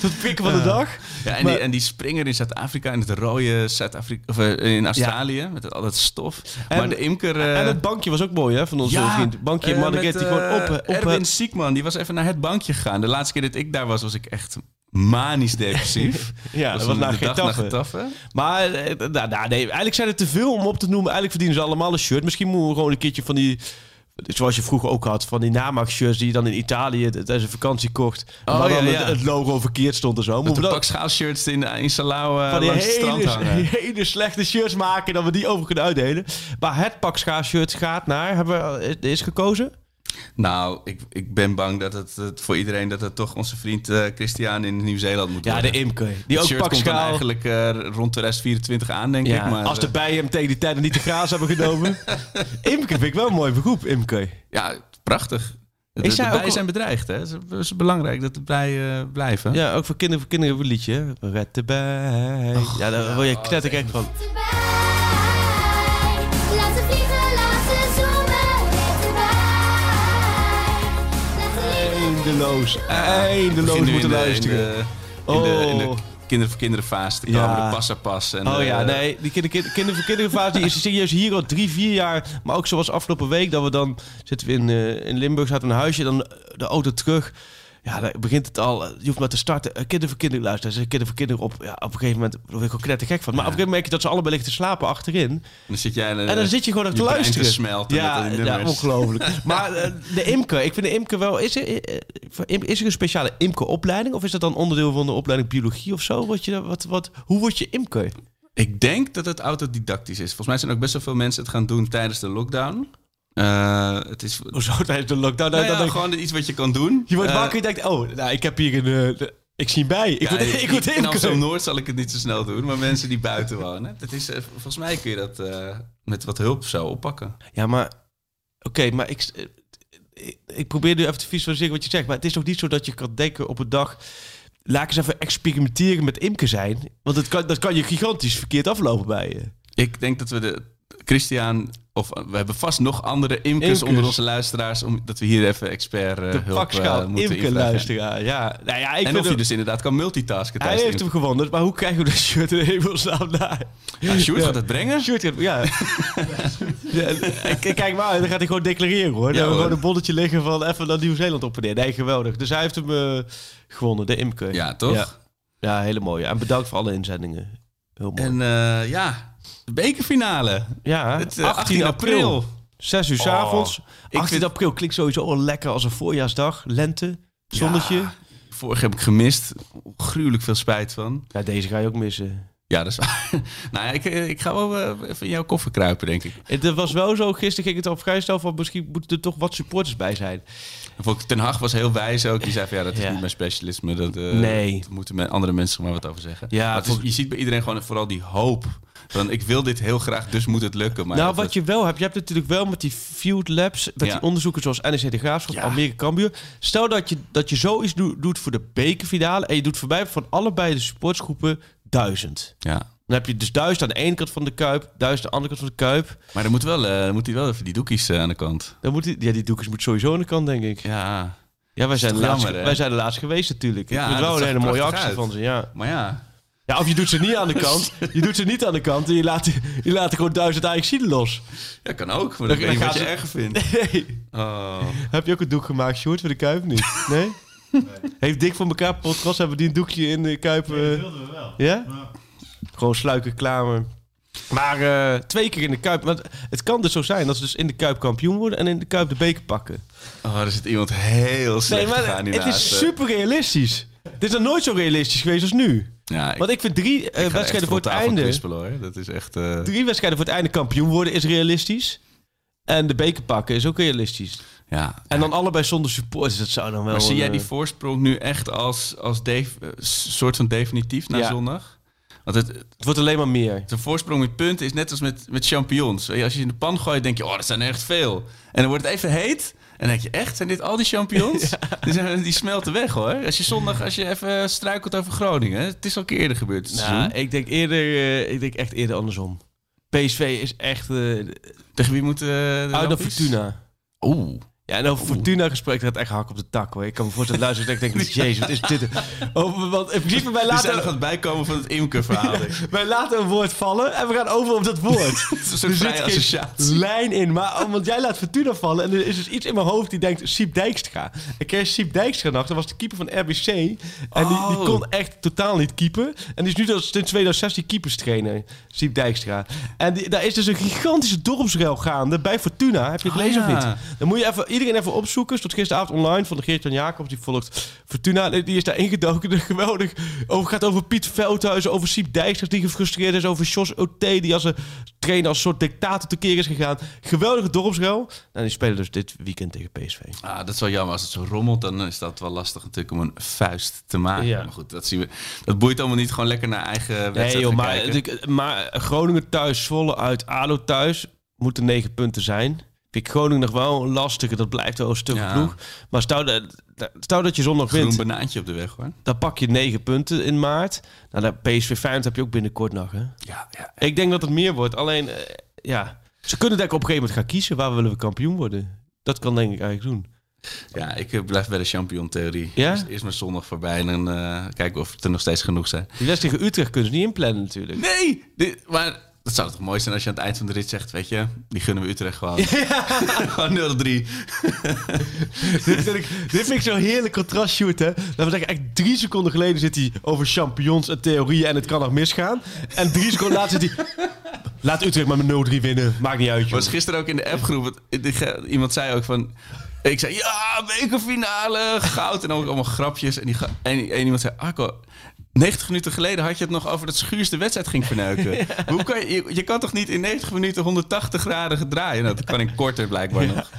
Speaker 4: Tot het prikken van de dag.
Speaker 3: Ja, en,
Speaker 4: Maar-
Speaker 3: die, en die springer in Zuid-Afrika en het rode Zuid-Afrika of eh, in Australië met al dat stof.
Speaker 4: En-
Speaker 3: maar de imker. eh,
Speaker 4: en het bankje was ook mooi hè, van onze
Speaker 3: ja,
Speaker 4: vriend. Bankje
Speaker 3: eh,
Speaker 4: Margaret,
Speaker 3: met,
Speaker 4: die gewoon
Speaker 3: eh,
Speaker 4: op... op
Speaker 3: Erwin Siekman, die was even naar het bankje gegaan. De laatste keer dat ik daar was, was ik echt manisch depressief.
Speaker 4: Ja, dat was
Speaker 3: een-
Speaker 4: nou
Speaker 3: de
Speaker 4: geen
Speaker 3: dag na
Speaker 4: taffe.
Speaker 3: Getafe.
Speaker 4: Maar eh, nou, nou, nee, eigenlijk zijn er te veel om op te noemen. Eigenlijk verdienen ze allemaal een shirt. Misschien moeten we gewoon een keertje van die... Zoals je vroeger ook had, van die namaakshirts die je dan in Italië tijdens een vakantie kocht.
Speaker 3: Oh,
Speaker 4: waar dan
Speaker 3: ja,
Speaker 4: het,
Speaker 3: ja.
Speaker 4: het logo verkeerd stond en zo. Moeten
Speaker 3: de
Speaker 4: we
Speaker 3: pak schaalshirts in, in Salau eh,
Speaker 4: van die
Speaker 3: langs het strand hangen.
Speaker 4: hele, hele slechte shirts maken dat we die over kunnen uitdelen. Maar het pak schaar-shirt gaat naar, hebben we, is gekozen?
Speaker 3: Nou, ik, ik ben bang dat het, het voor iedereen dat het toch onze vriend eh, Christian in Nieuw-Zeeland moet
Speaker 4: Ja,
Speaker 3: worden.
Speaker 4: de Imke. Die
Speaker 3: Het
Speaker 4: ook
Speaker 3: shirt
Speaker 4: pak
Speaker 3: komt dan eigenlijk eh, rond 2024 aan, denk
Speaker 4: Ja,
Speaker 3: ik. Maar,
Speaker 4: als de
Speaker 3: eh,
Speaker 4: bijen hem tegen die tijd nog niet de graas hebben genomen. Imke vind ik wel een mooi beroep, Imke.
Speaker 3: ja, prachtig. De, de bijen zijn bedreigd, hè? Het is, belangrijk dat de bijen blijven.
Speaker 4: Ja, ook voor kinderen, voor kinderen een liedje. Red de bij. ja, daar word je knettergek van. Eindeloos, eindeloos moeten
Speaker 3: in de-
Speaker 4: luisteren.
Speaker 3: In de, in de, in de
Speaker 4: Oh.
Speaker 3: kinderen voor kinderen fase te
Speaker 4: Ja.
Speaker 3: komen, de passapas. En
Speaker 4: Oh
Speaker 3: de-
Speaker 4: ja, nee, die kinder, kinder, kinderen voor kinderfase die is serieus hier al drie, vier jaar. Maar ook zoals afgelopen week dat we dan zitten we in, eh, in Limburg, zaten we een huisje, dan de auto terug. Ja, dan begint het al. Je hoeft maar te starten. Eh, Kinderen voor kinderen luisteren. Ze kinderen voor kinderen op. Ja, op een gegeven moment word ik gewoon knettergek van. Maar op een gegeven moment merk je dat ze allebei liggen te slapen achterin.
Speaker 3: Dan zit jij
Speaker 4: En dan zit je gewoon ook te luisteren.
Speaker 3: te smelten
Speaker 4: ja, ja, ongelooflijk. maar eh, de imker, ik vind de imker wel... Is er, eh, is er een speciale imkeropleiding? Of is dat dan onderdeel van de opleiding biologie of zo? Wat je, wat, wat, hoe word je imker?
Speaker 3: Ik denk dat het autodidactisch is. Volgens mij zijn ook best wel veel mensen het gaan doen tijdens de lockdown. Eh, het is
Speaker 4: Hoezo tijdens de lockdown?
Speaker 3: nou ja,
Speaker 4: dan-
Speaker 3: gewoon iets wat je kan doen.
Speaker 4: je wordt
Speaker 3: Eh,
Speaker 4: wakker en je denkt... Oh, nou, ik heb hier een... eh, de- ik zie bij. Ik
Speaker 3: ja,
Speaker 4: word, ik word
Speaker 3: in. Amsterdam-Noord zal ik het niet zo snel doen, maar mensen die buiten wonen. Dat is, volgens mij kun je dat met wat hulp zo oppakken.
Speaker 4: Ja, maar... Oké, maar ik, ik... Ik probeer nu even te visualiseren wat je zegt. Maar het is toch niet zo dat je kan denken op een dag... Laat ik eens even experimenteren met imker zijn. Want het kan, dat kan je gigantisch verkeerd aflopen bij je.
Speaker 3: Ik denk dat we de Christian, of eh, we hebben vast nog andere imkers,
Speaker 4: Imkers.
Speaker 3: onder onze luisteraars, om, dat we hier even expert eh,
Speaker 4: De
Speaker 3: hulp eh, moeten
Speaker 4: imker luisteraar. Ja, nou ja, ik
Speaker 3: En of je
Speaker 4: hem-
Speaker 3: dus inderdaad kan multitasken.
Speaker 4: Hij heeft
Speaker 3: de
Speaker 4: hem gewonnen, maar hoe krijgen we dat shirt in hemelsnaam naar?
Speaker 3: Ja, Sjoerd
Speaker 4: Ja.
Speaker 3: gaat het brengen.
Speaker 4: Shirt, gaat- ja. ja kijk maar, dan gaat hij gewoon declareren hoor. Dan hebben we gewoon een bonnetje liggen van even naar Nieuw-Zeeland op en neer. Nee, geweldig. Dus hij heeft hem gewonnen, de Imke.
Speaker 3: Ja, toch?
Speaker 4: Ja. ja, hele mooie. En bedankt voor alle inzendingen. Heel mooi.
Speaker 3: En ja, de bekerfinale.
Speaker 4: ja,
Speaker 3: Het, eh, 18 april.
Speaker 4: 6 uur 's avonds.
Speaker 3: ik
Speaker 4: 18
Speaker 3: vind-
Speaker 4: april klinkt sowieso al lekker als een voorjaarsdag. Lente, zonnetje. Ja,
Speaker 3: Vorig heb ik gemist. Gruwelijk veel spijt van.
Speaker 4: deze ga je ook missen.
Speaker 3: Ja, dat is waar. nou ja, ik, eh, ik ga wel eh, even in jouw koffer kruipen, denk ik.
Speaker 4: Het was wel zo, gisteren ging het al vrij snel van misschien moeten er toch wat supporters bij zijn.
Speaker 3: Ten Hag was heel wijs ook. Die zei van ja, dat is
Speaker 4: Ja.
Speaker 3: niet mijn specialisme. Dat, eh,
Speaker 4: Nee.
Speaker 3: daar moeten andere mensen maar wat over zeggen.
Speaker 4: Ja,
Speaker 3: Maar het is-
Speaker 4: volk-
Speaker 3: je ziet bij iedereen gewoon vooral die hoop. Van ik wil dit heel graag, dus moet het lukken. Maar
Speaker 4: nou, wat
Speaker 3: het-
Speaker 4: je wel hebt, je hebt natuurlijk wel met die field labs, met
Speaker 3: Ja.
Speaker 4: die onderzoeken zoals NEC de Graafschap,
Speaker 3: Ja.
Speaker 4: Almere Cambuur. Stel dat je, dat je zoiets doet, doet voor de bekerfinale en je doet voorbij van allebei de sportsgroepen duizend.
Speaker 3: Ja.
Speaker 4: Dan heb je dus duizend aan de ene kant van de Kuip, duizend aan de andere kant van de Kuip.
Speaker 3: Maar dan moet, wel, eh, moet hij wel even die doekjes eh, aan de kant.
Speaker 4: Dan moet die, ja, die doekjes moet sowieso aan de kant, denk ik.
Speaker 3: Ja.
Speaker 4: Ja, wij zijn, de laatste, wij zijn de laatste geweest natuurlijk.
Speaker 3: Ja,
Speaker 4: het
Speaker 3: dat
Speaker 4: wel een hele mooie actie
Speaker 3: uit.
Speaker 4: van ze, ja.
Speaker 3: Maar ja.
Speaker 4: Ja, of je doet ze niet aan de kant. Je doet ze niet aan de kant en je laat, je laat er gewoon duizend Ajaxiden los.
Speaker 3: Ja, kan ook. Maar dan
Speaker 4: Dan
Speaker 3: weet je wat je
Speaker 4: ze-
Speaker 3: erger vindt.
Speaker 4: Nee.
Speaker 3: Oh.
Speaker 4: Heb je ook een doek gemaakt, Sjoerd, voor de Kuip niet? Nee? Heeft Dik voor elkaar podcast, hebben die een doekje in de Kuip... eh, Ja? Gewoon sluiken klaar. Maar eh, twee keer in de Kuip. Want het kan dus zo zijn dat ze dus in de Kuip kampioen worden en in de Kuip de beker pakken.
Speaker 3: oh, er zit iemand heel slecht
Speaker 4: Nee,
Speaker 3: te
Speaker 4: maar
Speaker 3: gaan
Speaker 4: het
Speaker 3: hiernaast.
Speaker 4: is
Speaker 3: eh.
Speaker 4: super realistisch. Dit is nog nooit zo realistisch geweest als nu.
Speaker 3: Ja, ik,
Speaker 4: Want ik vind drie eh, wedstrijden voor het einde...
Speaker 3: kwispelen, hoor. Dat is echt... eh,
Speaker 4: Drie wedstrijden voor het einde kampioen worden is realistisch. En de beker pakken is ook realistisch.
Speaker 3: ja.
Speaker 4: En dan allebei zonder supporters. Dat zou dan wel...
Speaker 3: Maar zie jij
Speaker 4: een,
Speaker 3: die
Speaker 4: eh,
Speaker 3: voorsprong nu echt als, als def- eh, soort van definitief na
Speaker 4: Ja.
Speaker 3: zondag? Want het,
Speaker 4: Het wordt alleen maar meer.
Speaker 3: Zo'n voorsprong met punten is net als met, met champignons. Je, Als je in de pan gooit, denk je, oh, dat zijn er echt veel. En dan wordt het even heet. En dan denk je, echt? Zijn dit al die champignons? die, zijn, die smelten weg, hoor. Als je zondag, als je even struikelt over Groningen. Het is al een keer eerder gebeurd
Speaker 4: Nou, ik denk eerder... eh, ik denk echt eerder andersom. PSV is echt... eh
Speaker 3: Tegen wie moet de
Speaker 4: uit naar
Speaker 3: Lampies?
Speaker 4: Fortuna.
Speaker 3: Oeh.
Speaker 4: Ja, en over Fortuna gesproken, dat gaat echt hak op de tak hoor. Ik kan me voorstellen, luisteren, ik denk, jezus, wat is dit? Over, want in principe, wij laten,
Speaker 3: het bijkomen van het Imke-verhaal.
Speaker 4: wij laten een woord vallen en we gaan over op dat woord. Er zit
Speaker 3: associatie.
Speaker 4: lijn in. Maar oh, want jij laat Fortuna vallen. En er is dus iets in mijn hoofd die denkt... Siep Dijkstra. Ik ken Siep Dijkstra nog. Dat was de keeper van RBC. En die, die
Speaker 3: Oh.
Speaker 4: kon echt totaal niet keepen. En die is nu dus sinds 2016 keeperstrainer. Siep Dijkstra. En die, daar is dus een gigantische dorpsruil gaande bij Fortuna. Heb je het gelezen
Speaker 3: ja.
Speaker 4: of niet? Dan moet je even, iedereen even opzoeken. Tot gisteravond online van de Geert-Jan Jacobs. Die volgt Fortuna. Die is daar ingedoken. Geweldig. Over, gaat over Piet Veldhuizen. Over Siep Dijkstra die gefrustreerd is. Over Jos Oté die als een trainer als soort dictator tekeer is gegaan. Geweldige dorpsruil. En die spelen dus dit weekend tegen PSV.
Speaker 3: Ah, dat is wel jammer. Als het zo rommelt, dan is dat wel lastig natuurlijk om een vuist te maken.
Speaker 4: Ja.
Speaker 3: Maar goed, dat zien we. Dat boeit allemaal niet. Gewoon lekker naar eigen wedstrijd
Speaker 4: Nee joh, maar,
Speaker 3: kijken.
Speaker 4: maar Groningen thuis, Zwolle uit, ADO thuis. Moeten negen punten zijn. Ik Groningen nog wel een lastige. Dat blijft wel een stuk
Speaker 3: Ja.
Speaker 4: ploeg. Maar stel, dat- stel dat je zondag wint.
Speaker 3: banaantje op de weg, hoor.
Speaker 4: Dan pak je negen punten in maart. Nou, dat PSV Feyenoord heb je ook binnenkort nog. Hè?
Speaker 3: Ja, ja.
Speaker 4: Ik denk dat het meer wordt. Alleen, eh, ja. Ze kunnen denk ik op een gegeven moment gaan kiezen. Waar willen we kampioen worden? Dat kan denk ik eigenlijk doen.
Speaker 3: Ja, ik eh, blijf bij de champion-theorie.
Speaker 4: Ja?
Speaker 3: Eerst, eerst maar zondag voorbij en dan eh, kijken of het er nog steeds genoeg zijn.
Speaker 4: Die wedstrijd tegen Utrecht kunnen ze niet inplannen natuurlijk.
Speaker 3: Nee! Dit, maar dat zou toch mooi zijn als je aan het eind van de rit zegt, weet je, die gunnen we Utrecht gewoon. gewoon 0-3.
Speaker 4: dit, vind ik, dit vind ik zo'n heerlijk contrast, Sjoerd, hè? Dat we zeggen, echt drie seconden geleden zit hij over champions en theorieën en het kan nog misgaan. En drie seconden later zit hij... Laat Utrecht maar met 0-3 winnen. Maakt niet uit, joh.
Speaker 3: Was gisteren ook in de appgroep, iemand zei ook van... Ik zei, ja, bekerfinale, goud. En dan ook allemaal grapjes. En, die, en, en iemand zei, Arco, 90 minuten geleden had je het nog over dat Schuurs de wedstrijd ging verneuken. Hoe kan je, je, je kan toch niet in 90 minuten 180 graden draaien? Nou, dat kan ik korter blijkbaar nog.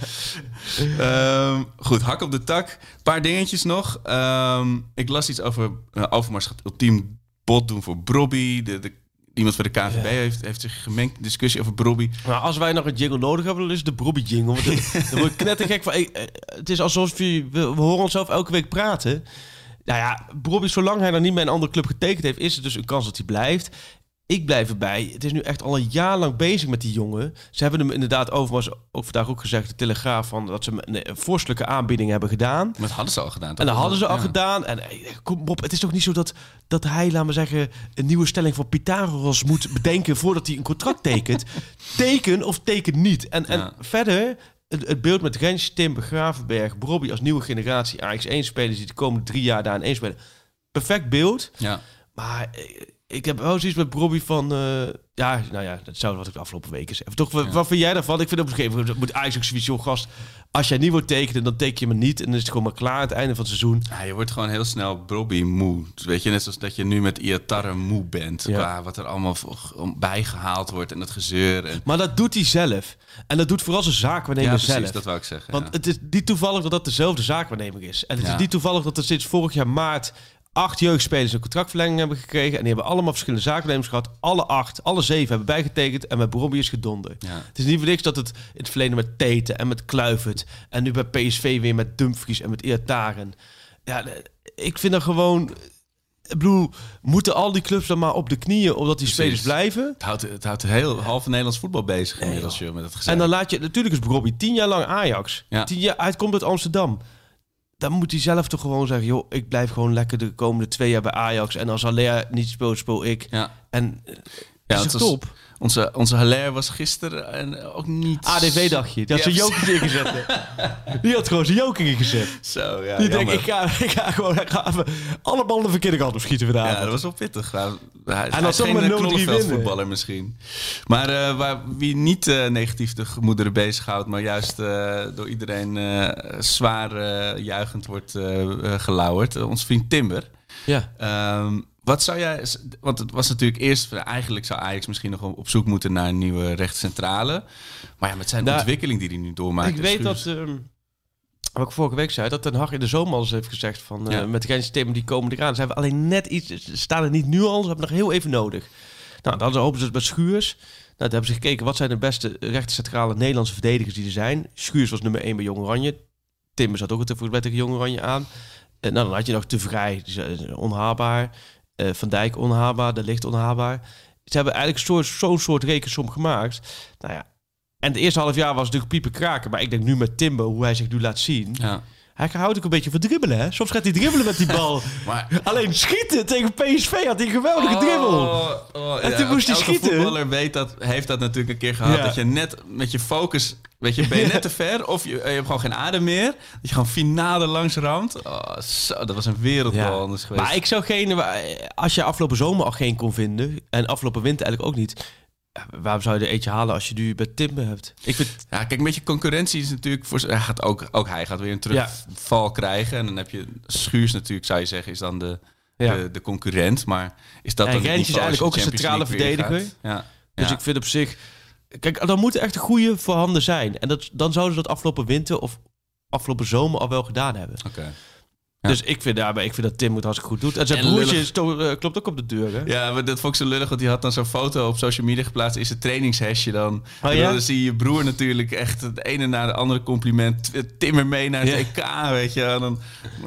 Speaker 3: Ehm, goed, hak op de tak. Een paar dingetjes nog. Ehm, ik las iets over uh, Overmars gaat ultiem bot doen voor Brobby. De, de, iemand van de KNVB heeft, heeft zich gemengd discussie over Brobby.
Speaker 4: Maar als wij nog een jingle nodig hebben, dan is de Brobby jingle. Want Dan word ik knettergek van... eh, eh, Het is alsof je, we, we horen onszelf elke week praten. Nou ja, Brobby, zolang hij nog niet bij een andere club getekend heeft... is er dus een kans dat hij blijft. Ik blijf erbij. Het is nu echt al een jaar lang bezig met die jongen. Ze hebben hem inderdaad overigens ook vandaag ook gezegd... de Telegraaf, van, dat ze hem een, vorstelijke aanbieding hebben gedaan.
Speaker 3: Maar dat hadden ze al gedaan. toch?
Speaker 4: En dat hadden ze al gedaan. En eh, kom op, het is toch niet zo dat, dat hij, laten we zeggen, een nieuwe stelling van Pythagoras moet bedenken voordat hij een contract tekent. teken of teken niet. En, en verder, het, het beeld met Rens, Tim, Gravenberg, Brobby als nieuwe generatie AX1-spelers die de komende drie jaar daar in één spelen. Perfect beeld.
Speaker 3: Ja.
Speaker 4: Maar eh, ik heb wel zoiets met Brobby van... eh, ja, nou ja, dat zou wat ik de afgelopen weken zeg. Toch, wat, wat vind jij daarvan? Ik vind op een gegeven moment moet Ajax ook zoiets, joh, gast... Als jij niet wordt tekenen, dan teken je me niet. En dan is het gewoon maar klaar aan het einde van het seizoen.
Speaker 3: Ja, je wordt gewoon heel snel Brobby moe. Weet je, net zoals dat je nu met Iatare moe bent.
Speaker 4: Ja.
Speaker 3: Qua wat er allemaal bijgehaald wordt en het gezeur. En...
Speaker 4: Maar dat doet hij zelf. En dat doet vooral zijn zaakwaarnemer
Speaker 3: Ja, precies,
Speaker 4: zelf.
Speaker 3: dat wou ik zeggen.
Speaker 4: Want
Speaker 3: ja.
Speaker 4: het is niet toevallig dat dat dezelfde zaakwaarnemer is. En het is niet toevallig dat er sinds vorig jaar maart acht jeugdspelers een contractverlenging hebben gekregen. En die hebben allemaal verschillende zaakwaarnemers gehad. Alle acht, alle zeven hebben bijgetekend. En met Brobby is gedonder.
Speaker 3: Ja.
Speaker 4: Het is niet voor niks dat het in het verleden met Teten en met Kluivert. En nu bij PSV weer met Dumfries en met Iataren. Ja, ik vind dat gewoon... Ik bedoel, moeten al die clubs dan maar op de knieën omdat die
Speaker 3: Precies.
Speaker 4: spelers blijven?
Speaker 3: Het houdt, het houdt heel halve Nederlands voetbal bezig inmiddels, joh, met het gezeur.
Speaker 4: En dan laat je, natuurlijk is Robbie tien jaar lang Ajax.
Speaker 3: Ja.
Speaker 4: Tien jaar, hij komt uit Amsterdam. Dan moet hij zelf toch gewoon zeggen, joh, ik blijf gewoon lekker de komende twee jaar bij Ajax. En als Alea niet speelt, speel ik.
Speaker 3: Ja,
Speaker 4: En eh,
Speaker 3: ja
Speaker 4: is
Speaker 3: het was-
Speaker 4: top.
Speaker 3: Onze, onze was gisteren en ook niet...
Speaker 4: ADV dagje. Die had zijn joker ingezet. Die had gewoon zijn joker ingezet.
Speaker 3: Zo, ja,
Speaker 4: Die denkt, ik ga, ik ga gewoon ik ga even alle ballen de verkeerde kant op schieten vandaag.
Speaker 3: Ja, dat was wel pittig. Hij, hij, is geen eh,
Speaker 4: 0-3
Speaker 3: knollenveldvoetballer misschien. Maar eh, waar, wie niet eh, negatief de gemoederen bezighoudt... maar juist eh, door iedereen eh, zwaar eh, juichend wordt eh eh, gelauwerd... eh, ons vriend Timber.
Speaker 4: Ja.
Speaker 3: Ehm, wat zou jij... Want het was natuurlijk eerst... Eigenlijk zou Ajax misschien nog op zoek moeten naar een nieuwe rechtscentrale. Maar ja, met zijn
Speaker 4: Nou,
Speaker 3: ontwikkeling die hij nu doormaakt...
Speaker 4: ik weet dat, ehm, wat ik vorige week zei, dat Ten Hag in de zomer al eens heeft gezegd van eh, met de grenssystemen die komen eraan. Ze hebben alleen net iets, staan er niet nu al, ze hebben nog heel even nodig. Nou, dan hopen ze het met Schuurs. Nou, toen hebben ze gekeken wat zijn de beste rechtercentrale Nederlandse verdedigers die er zijn. Schuurs was nummer 1 bij Jong Oranje. Timber zat ook het bij tegen Jong Oranje aan. En nou, dan had je nog Te Vrij, eh, onhaalbaar. Eh, Van Dijk onhaalbaar, De Licht onhaalbaar. Ze hebben eigenlijk zo'n soort, rekensom gemaakt. Nou ja, En het eerste half jaar was natuurlijk piepen kraken. Maar ik denk nu met Timber, hoe hij zich nu laat zien.
Speaker 3: Ja.
Speaker 4: Hij houdt ook een beetje van dribbelen, hè? Soms gaat hij dribbelen met die bal.
Speaker 3: Maar
Speaker 4: Alleen schieten tegen PSV had hij een geweldige dribbel.
Speaker 3: Oh, oh,
Speaker 4: En toen moest hij
Speaker 3: elke
Speaker 4: schieten.
Speaker 3: voetballer weet dat, heeft dat natuurlijk een keer gehad.
Speaker 4: Ja.
Speaker 3: Dat je net met je focus, weet je, ben je net te ver. Of je, je hebt gewoon geen adem meer. Dat je gewoon finale langs ramt. Oh, zo, dat was een wereldbal anders geweest.
Speaker 4: Maar ik zou geen... Als je afgelopen zomer al geen kon vinden... en afgelopen winter eigenlijk ook niet... ja, Waarom zou je er eentje halen als je nu bij Timber hebt? Ik vind,
Speaker 3: Ja, kijk, een beetje concurrentie is natuurlijk... Voor, hij gaat ook, ook hij gaat weer een terugval krijgen. En dan heb je Schuurs natuurlijk, zou je zeggen, is dan de,
Speaker 4: Ja.
Speaker 3: de, de concurrent. Maar is dat
Speaker 4: En
Speaker 3: dan
Speaker 4: is eigenlijk ook een centrale verdediger.
Speaker 3: Ja.
Speaker 4: dus
Speaker 3: Ja.
Speaker 4: ik vind op zich... Kijk, dan moeten echt een goede voorhanden zijn. En dat, dan zouden ze dat afgelopen winter of afgelopen zomer al wel gedaan hebben.
Speaker 3: Oké. Ja.
Speaker 4: Dus ik vind, daarbij, ik vind dat Tim het hartstikke goed doet. En zijn
Speaker 3: En
Speaker 4: broertje is toch, eh, klopt ook op de deur, hè?
Speaker 3: Ja, maar dat vond ik zo lullig, want die had dan zo'n foto op social media geplaatst. Is het trainingshesje dan?
Speaker 4: Oh,
Speaker 3: En
Speaker 4: ja?
Speaker 3: Dan zie je je broer natuurlijk echt het ene na de andere compliment. Timmer mee naar het
Speaker 4: Ja.
Speaker 3: EK, weet je. En dan,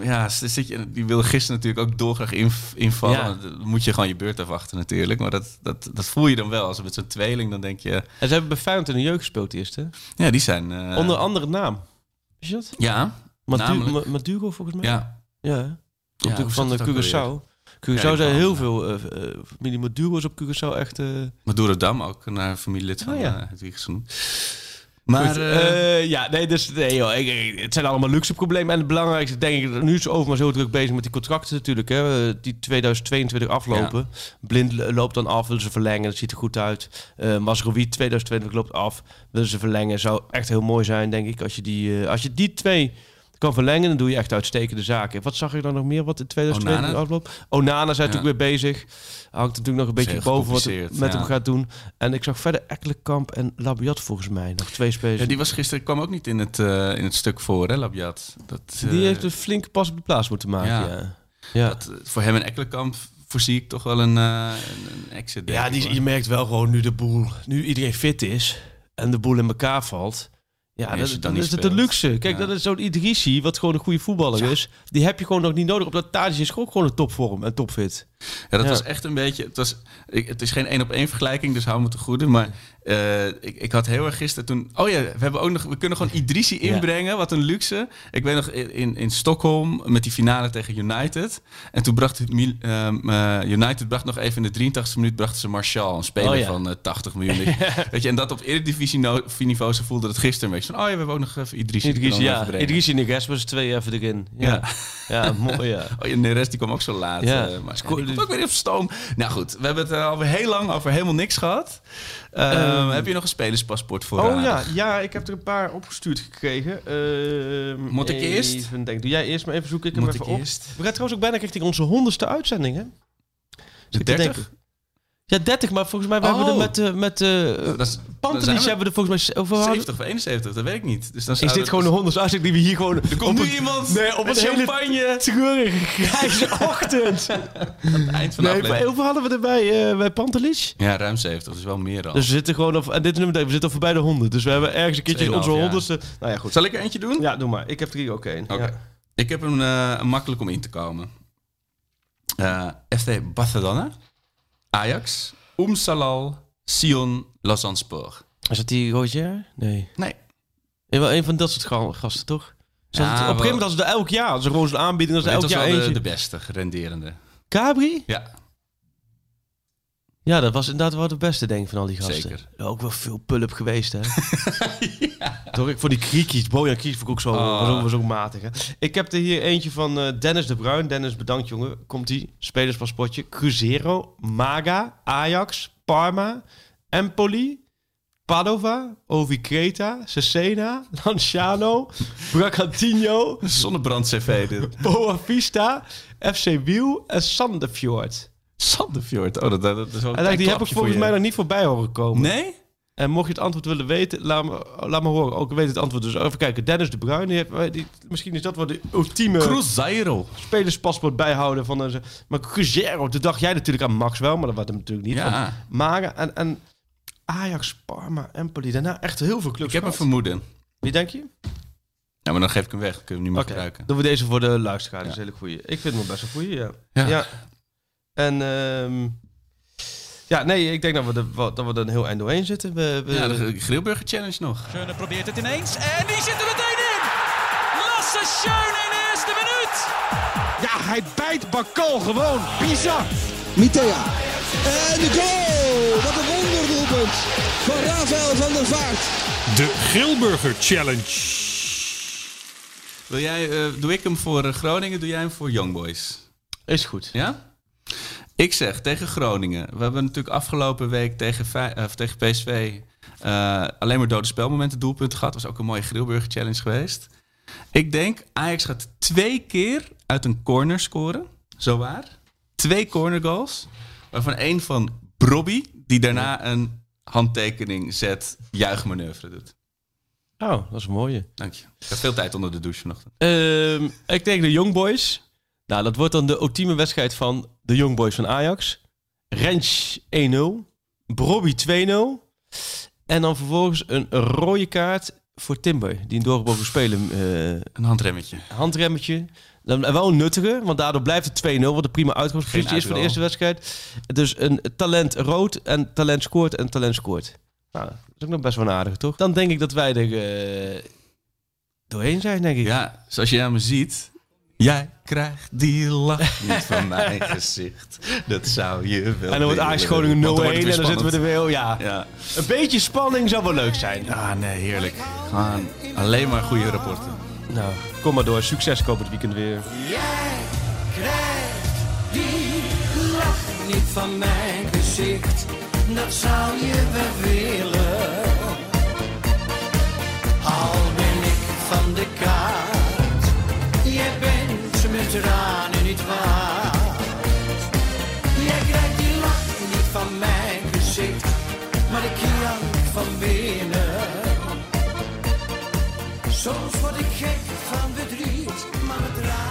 Speaker 3: ja, zit je, die wilde gisteren natuurlijk ook dolgraag in, invallen.
Speaker 4: Ja.
Speaker 3: Dan moet je gewoon je beurt afwachten natuurlijk. Maar dat, dat, dat voel je dan wel. Als met zo'n tweeling, dan denk je...
Speaker 4: En ze hebben bij Feyenoord in de jeugd gespeeld eerst, hè?
Speaker 3: Ja, die zijn... eh,
Speaker 4: Onder andere naam. Is dat?
Speaker 3: Ja,
Speaker 4: Madu-
Speaker 3: namelijk.
Speaker 4: Ma- Maduro volgens mij?
Speaker 3: ja.
Speaker 4: Ja, natuurlijk van de? Curaçao. Curaçao
Speaker 3: Ja,
Speaker 4: zijn heel veel eh, eh, familie Maduro's op Curaçao echt... eh
Speaker 3: Maduro Dam ook, een familielid van
Speaker 4: Oh, ja.
Speaker 3: ja. het Wiegers genoemd. Maar...
Speaker 4: Goed, ja, nee, dus nee, joh, ik- ik- het zijn allemaal luxe problemen. En het belangrijkste, denk ik, nu is Overmars heel druk bezig met die contracten natuurlijk. Hè, die 2022 aflopen. Blind lo- loopt dan af, willen ze verlengen. Dat ziet er goed uit. Uh, Masrowi 2022 loopt af, willen ze verlengen. Zou echt heel mooi zijn, denk ik. Als je die, als je die twee kan verlengen, dan doe je echt uitstekende zaken. Wat zag je dan nog meer wat in 2022
Speaker 3: Onana.
Speaker 4: afloopt? Onana zijn
Speaker 3: Ja.
Speaker 4: natuurlijk weer bezig. Hangt natuurlijk nog een beetje boven wat het met
Speaker 3: ja.
Speaker 4: hem gaat doen. En ik zag verder Ekkelenkamp en Labiat volgens mij. Nog twee spelers.
Speaker 3: ja, die was gisteren kwam ook niet in het, eh, in het stuk voor, hè, Labjat. Dat,
Speaker 4: Die
Speaker 3: eh,
Speaker 4: heeft een flinke pas op de plaats moeten maken.
Speaker 3: Ja.
Speaker 4: Ja,
Speaker 3: dat, eh, voor hem en Ekkelenkamp voorzie ik toch wel een, eh, een, exit.
Speaker 4: ja
Speaker 3: ik,
Speaker 4: die, je merkt wel gewoon nu de boel, nu iedereen fit is en de boel in elkaar valt. Ja, dat,
Speaker 3: dan
Speaker 4: is het
Speaker 3: speelt.
Speaker 4: luxe. Kijk,
Speaker 3: Ja.
Speaker 4: dat is zo'n Idrissi, wat gewoon een goede voetballer is. Die heb je gewoon nog niet nodig. Op dat Tadic is ook gewoon een topvorm en topfit.
Speaker 3: Ja, dat
Speaker 4: Ja.
Speaker 3: was echt een beetje. Het, was, ik, het is geen één op één vergelijking, dus hou me te goede. Maar eh, ik, ik had heel erg gisteren toen. Oh ja, we hebben ook nog. We kunnen gewoon Idrissi
Speaker 4: Ja.
Speaker 3: inbrengen. Wat een luxe. Ik weet nog in, in, Stockholm met die finale tegen United. En toen bracht ehm, eh, United bracht nog even in de 83e minuut brachten ze Martial, een speler
Speaker 4: Oh ja.
Speaker 3: van eh, 80 miljoen. Weet je, en dat op Eredivisie no- niveau ze voelde het gisteren een beetje van. Oh ja, we hebben ook nog even kunnen we
Speaker 4: ja. en Neres was twee even erin. Ja, ja. mooi ja.
Speaker 3: Oh, ja, Neres die kwam ook zo laat.
Speaker 4: Ja.
Speaker 3: eh, maar ook weer op stoom. Nou goed, we hebben het er alweer heel lang over helemaal niks gehad. Ehm,
Speaker 4: Ehm.
Speaker 3: heb je nog een spelerspaspoort voor?
Speaker 4: Oh ja, ja, ik heb er een paar opgestuurd gekregen. Ehm,
Speaker 3: Moet ik eerst?
Speaker 4: Even denken. Doe jij eerst maar even zoeken. Ik
Speaker 3: Moet ik
Speaker 4: op.
Speaker 3: eerst?
Speaker 4: We gaan trouwens ook bijna richting onze honderdste uitzending, hè?
Speaker 3: De
Speaker 4: Zit te
Speaker 3: 30?
Speaker 4: Ja, 30, maar volgens mij we hebben we
Speaker 3: Oh.
Speaker 4: er met, eh met eh
Speaker 3: Dat is, dan
Speaker 4: Pantelis hebben we er volgens mij... Over
Speaker 3: 70 of 71, dat weet ik niet. Dus dan
Speaker 4: Is dit gewoon de honderdste uitzending die we hier gewoon...
Speaker 3: Er komt nu iemand
Speaker 4: Nee, op
Speaker 3: met
Speaker 4: een hele
Speaker 3: champagne.
Speaker 4: treurige grijze ochtend.
Speaker 3: aan het eind van de
Speaker 4: Nee, hoeveel hadden we erbij eh, bij Pantelis?
Speaker 3: Ja, ruim 70, dat is wel meer dan.
Speaker 4: Dus we zitten gewoon... Op, en dit nummer, we zitten al voorbij de honderd. Dus we hebben ergens een keertje
Speaker 3: 2,5
Speaker 4: onze honderdste... Nou ja, goed.
Speaker 3: Zal ik er eentje doen?
Speaker 4: Ja, doe maar. Ik heb er hier ook één.
Speaker 3: Oké.
Speaker 4: Ja.
Speaker 3: Ik heb een, eh, makkelijk om in te komen. Eh FC Barcelona, Ajax, Umsalal, Sion, Lausanne-Spoor.
Speaker 4: Is dat die Roger? Nee.
Speaker 3: Nee.
Speaker 4: Wel een van dat soort ga- gasten, toch? Zo
Speaker 3: Ja,
Speaker 4: dat- op een gegeven moment als ze elk jaar, als er gewoon zo'n aanbieding, als
Speaker 3: Dit
Speaker 4: elk jaar
Speaker 3: wel de,
Speaker 4: eentje.
Speaker 3: de beste, gerenderende.
Speaker 4: Cabri?
Speaker 3: Ja,
Speaker 4: Ja, dat was inderdaad wel de beste, denk ik, van al die gasten.
Speaker 3: Zeker.
Speaker 4: Ja, Ook wel veel pull-up geweest, hè? Toch, ik voor die Kriekies, Bojan Kriekies vond ik ook zo,
Speaker 3: Oh.
Speaker 4: was ook, was ook matig, hè? Ik heb er hier eentje van eh, Dennis de Bruin. Dennis, bedankt, jongen. Komt-ie. Spelerspaspoortje. Cruzeiro, Maga, Ajax, Parma, Empoli, Padova, Ovi Creta, Cesena, Lanciano, Bragantino,
Speaker 3: zonnebrand-cv dit.
Speaker 4: Boa Vista, FC Wiel en Sandefjord.
Speaker 3: Sandefjord. Oh, dat, dat, is wel een
Speaker 4: En die heb ik volgens mij nog niet voorbij horen komen.
Speaker 3: Nee?
Speaker 4: En mocht je het antwoord willen weten, laat me, laat me horen. Ook weet het antwoord dus. Even kijken. Dennis de Bruin. Die heeft, die, misschien is dat wel de ultieme
Speaker 3: Cruzeiro.
Speaker 4: spelerspaspoort bijhouden van een. Maar Cruzeiro, toen dacht jij natuurlijk aan Max wel, maar dat was hem natuurlijk niet.
Speaker 3: Ja.
Speaker 4: Van Maga en, en Ajax, Parma, Empoli. Daarna echt heel veel clubs.
Speaker 3: Ik heb een vermoeden.
Speaker 4: Wie denk je?
Speaker 3: Ja, maar dan geef ik hem weg. Dan kunnen we hem niet meer gebruiken.
Speaker 4: doen we deze voor de luisteraar. Dat is een hele goeie. Ik vind hem best een goeie, ja.
Speaker 3: Ja.
Speaker 4: ja. En ehm, Ja, nee, ik denk dat we er, dat we er een heel eind doorheen zitten. We, we,
Speaker 3: Ja, de Grillburger Challenge nog.
Speaker 2: Schöne probeert het ineens en die zit er meteen in. Lasse Schöne in de eerste minuut.
Speaker 7: Ja, hij bijt Bakal gewoon. Bizar.
Speaker 8: Mitea. En de goal! Wat een wonderdoelpunt van Rafael van der Vaart.
Speaker 9: De Grillburger Challenge.
Speaker 3: Wil jij, eh, doe ik hem voor eh, Groningen, doe jij hem voor Young Boys?
Speaker 4: Is goed.
Speaker 3: Ja? Ik zeg tegen Groningen. We hebben natuurlijk afgelopen week tegen, eh, tegen PSV eh, alleen maar dode spelmomenten doelpunten gehad. Was ook een mooie Grillburger Challenge geweest. Ik denk Ajax gaat twee keer uit een corner scoren. Zo waar. Twee corner goals. Waarvan één van Brobby, die daarna een handtekening zet, juichmanoeuvre doet.
Speaker 4: Oh, dat is een mooie.
Speaker 3: Dank je. Ik heb veel tijd onder de douche vanochtend.
Speaker 4: Ehm, ik denk de Young Boys. Nou, dat wordt dan de ultieme wedstrijd van de Young Boys van Ajax. Rens 1-0. Brobby 2-0. En dan vervolgens een rode kaart voor Timber. Die een doorgebogen spelen. eh,
Speaker 3: Een handremmetje.
Speaker 4: handremmetje. Dan wel een nuttige, want daardoor blijft het 2-0. Wat de prima uitgangspositie is voor de eerste wedstrijd. Dus een talent rood en talent scoort en talent scoort. Nou, dat is ook nog best wel een aardige, toch? Dan denk ik dat wij er eh, doorheen zijn, denk ik.
Speaker 3: Ja, zoals je aan me ziet. Jij krijgt die lach niet van mijn gezicht. Dat zou je wel
Speaker 4: En dan wordt Ajax. Groningen 0-1
Speaker 3: Want dan wordt
Speaker 4: en
Speaker 3: het
Speaker 4: dan
Speaker 3: weer
Speaker 4: zitten we er
Speaker 3: spannend.
Speaker 4: weer. Ja.
Speaker 3: Ja.
Speaker 4: Een beetje spanning zou wel leuk zijn.
Speaker 3: Ah, nee, heerlijk. Gewoon alleen maar goede rapporten.
Speaker 4: Nou, kom maar door. Succes komend weekend weer.
Speaker 10: Jij krijgt die lach niet van mijn gezicht. Dat zou je wel willen. Tranen niet waard. Jij krijgt die lach niet van mijn gezicht. Maar ik jank van binnen. Soms word ik gek van verdriet, maar het raakt.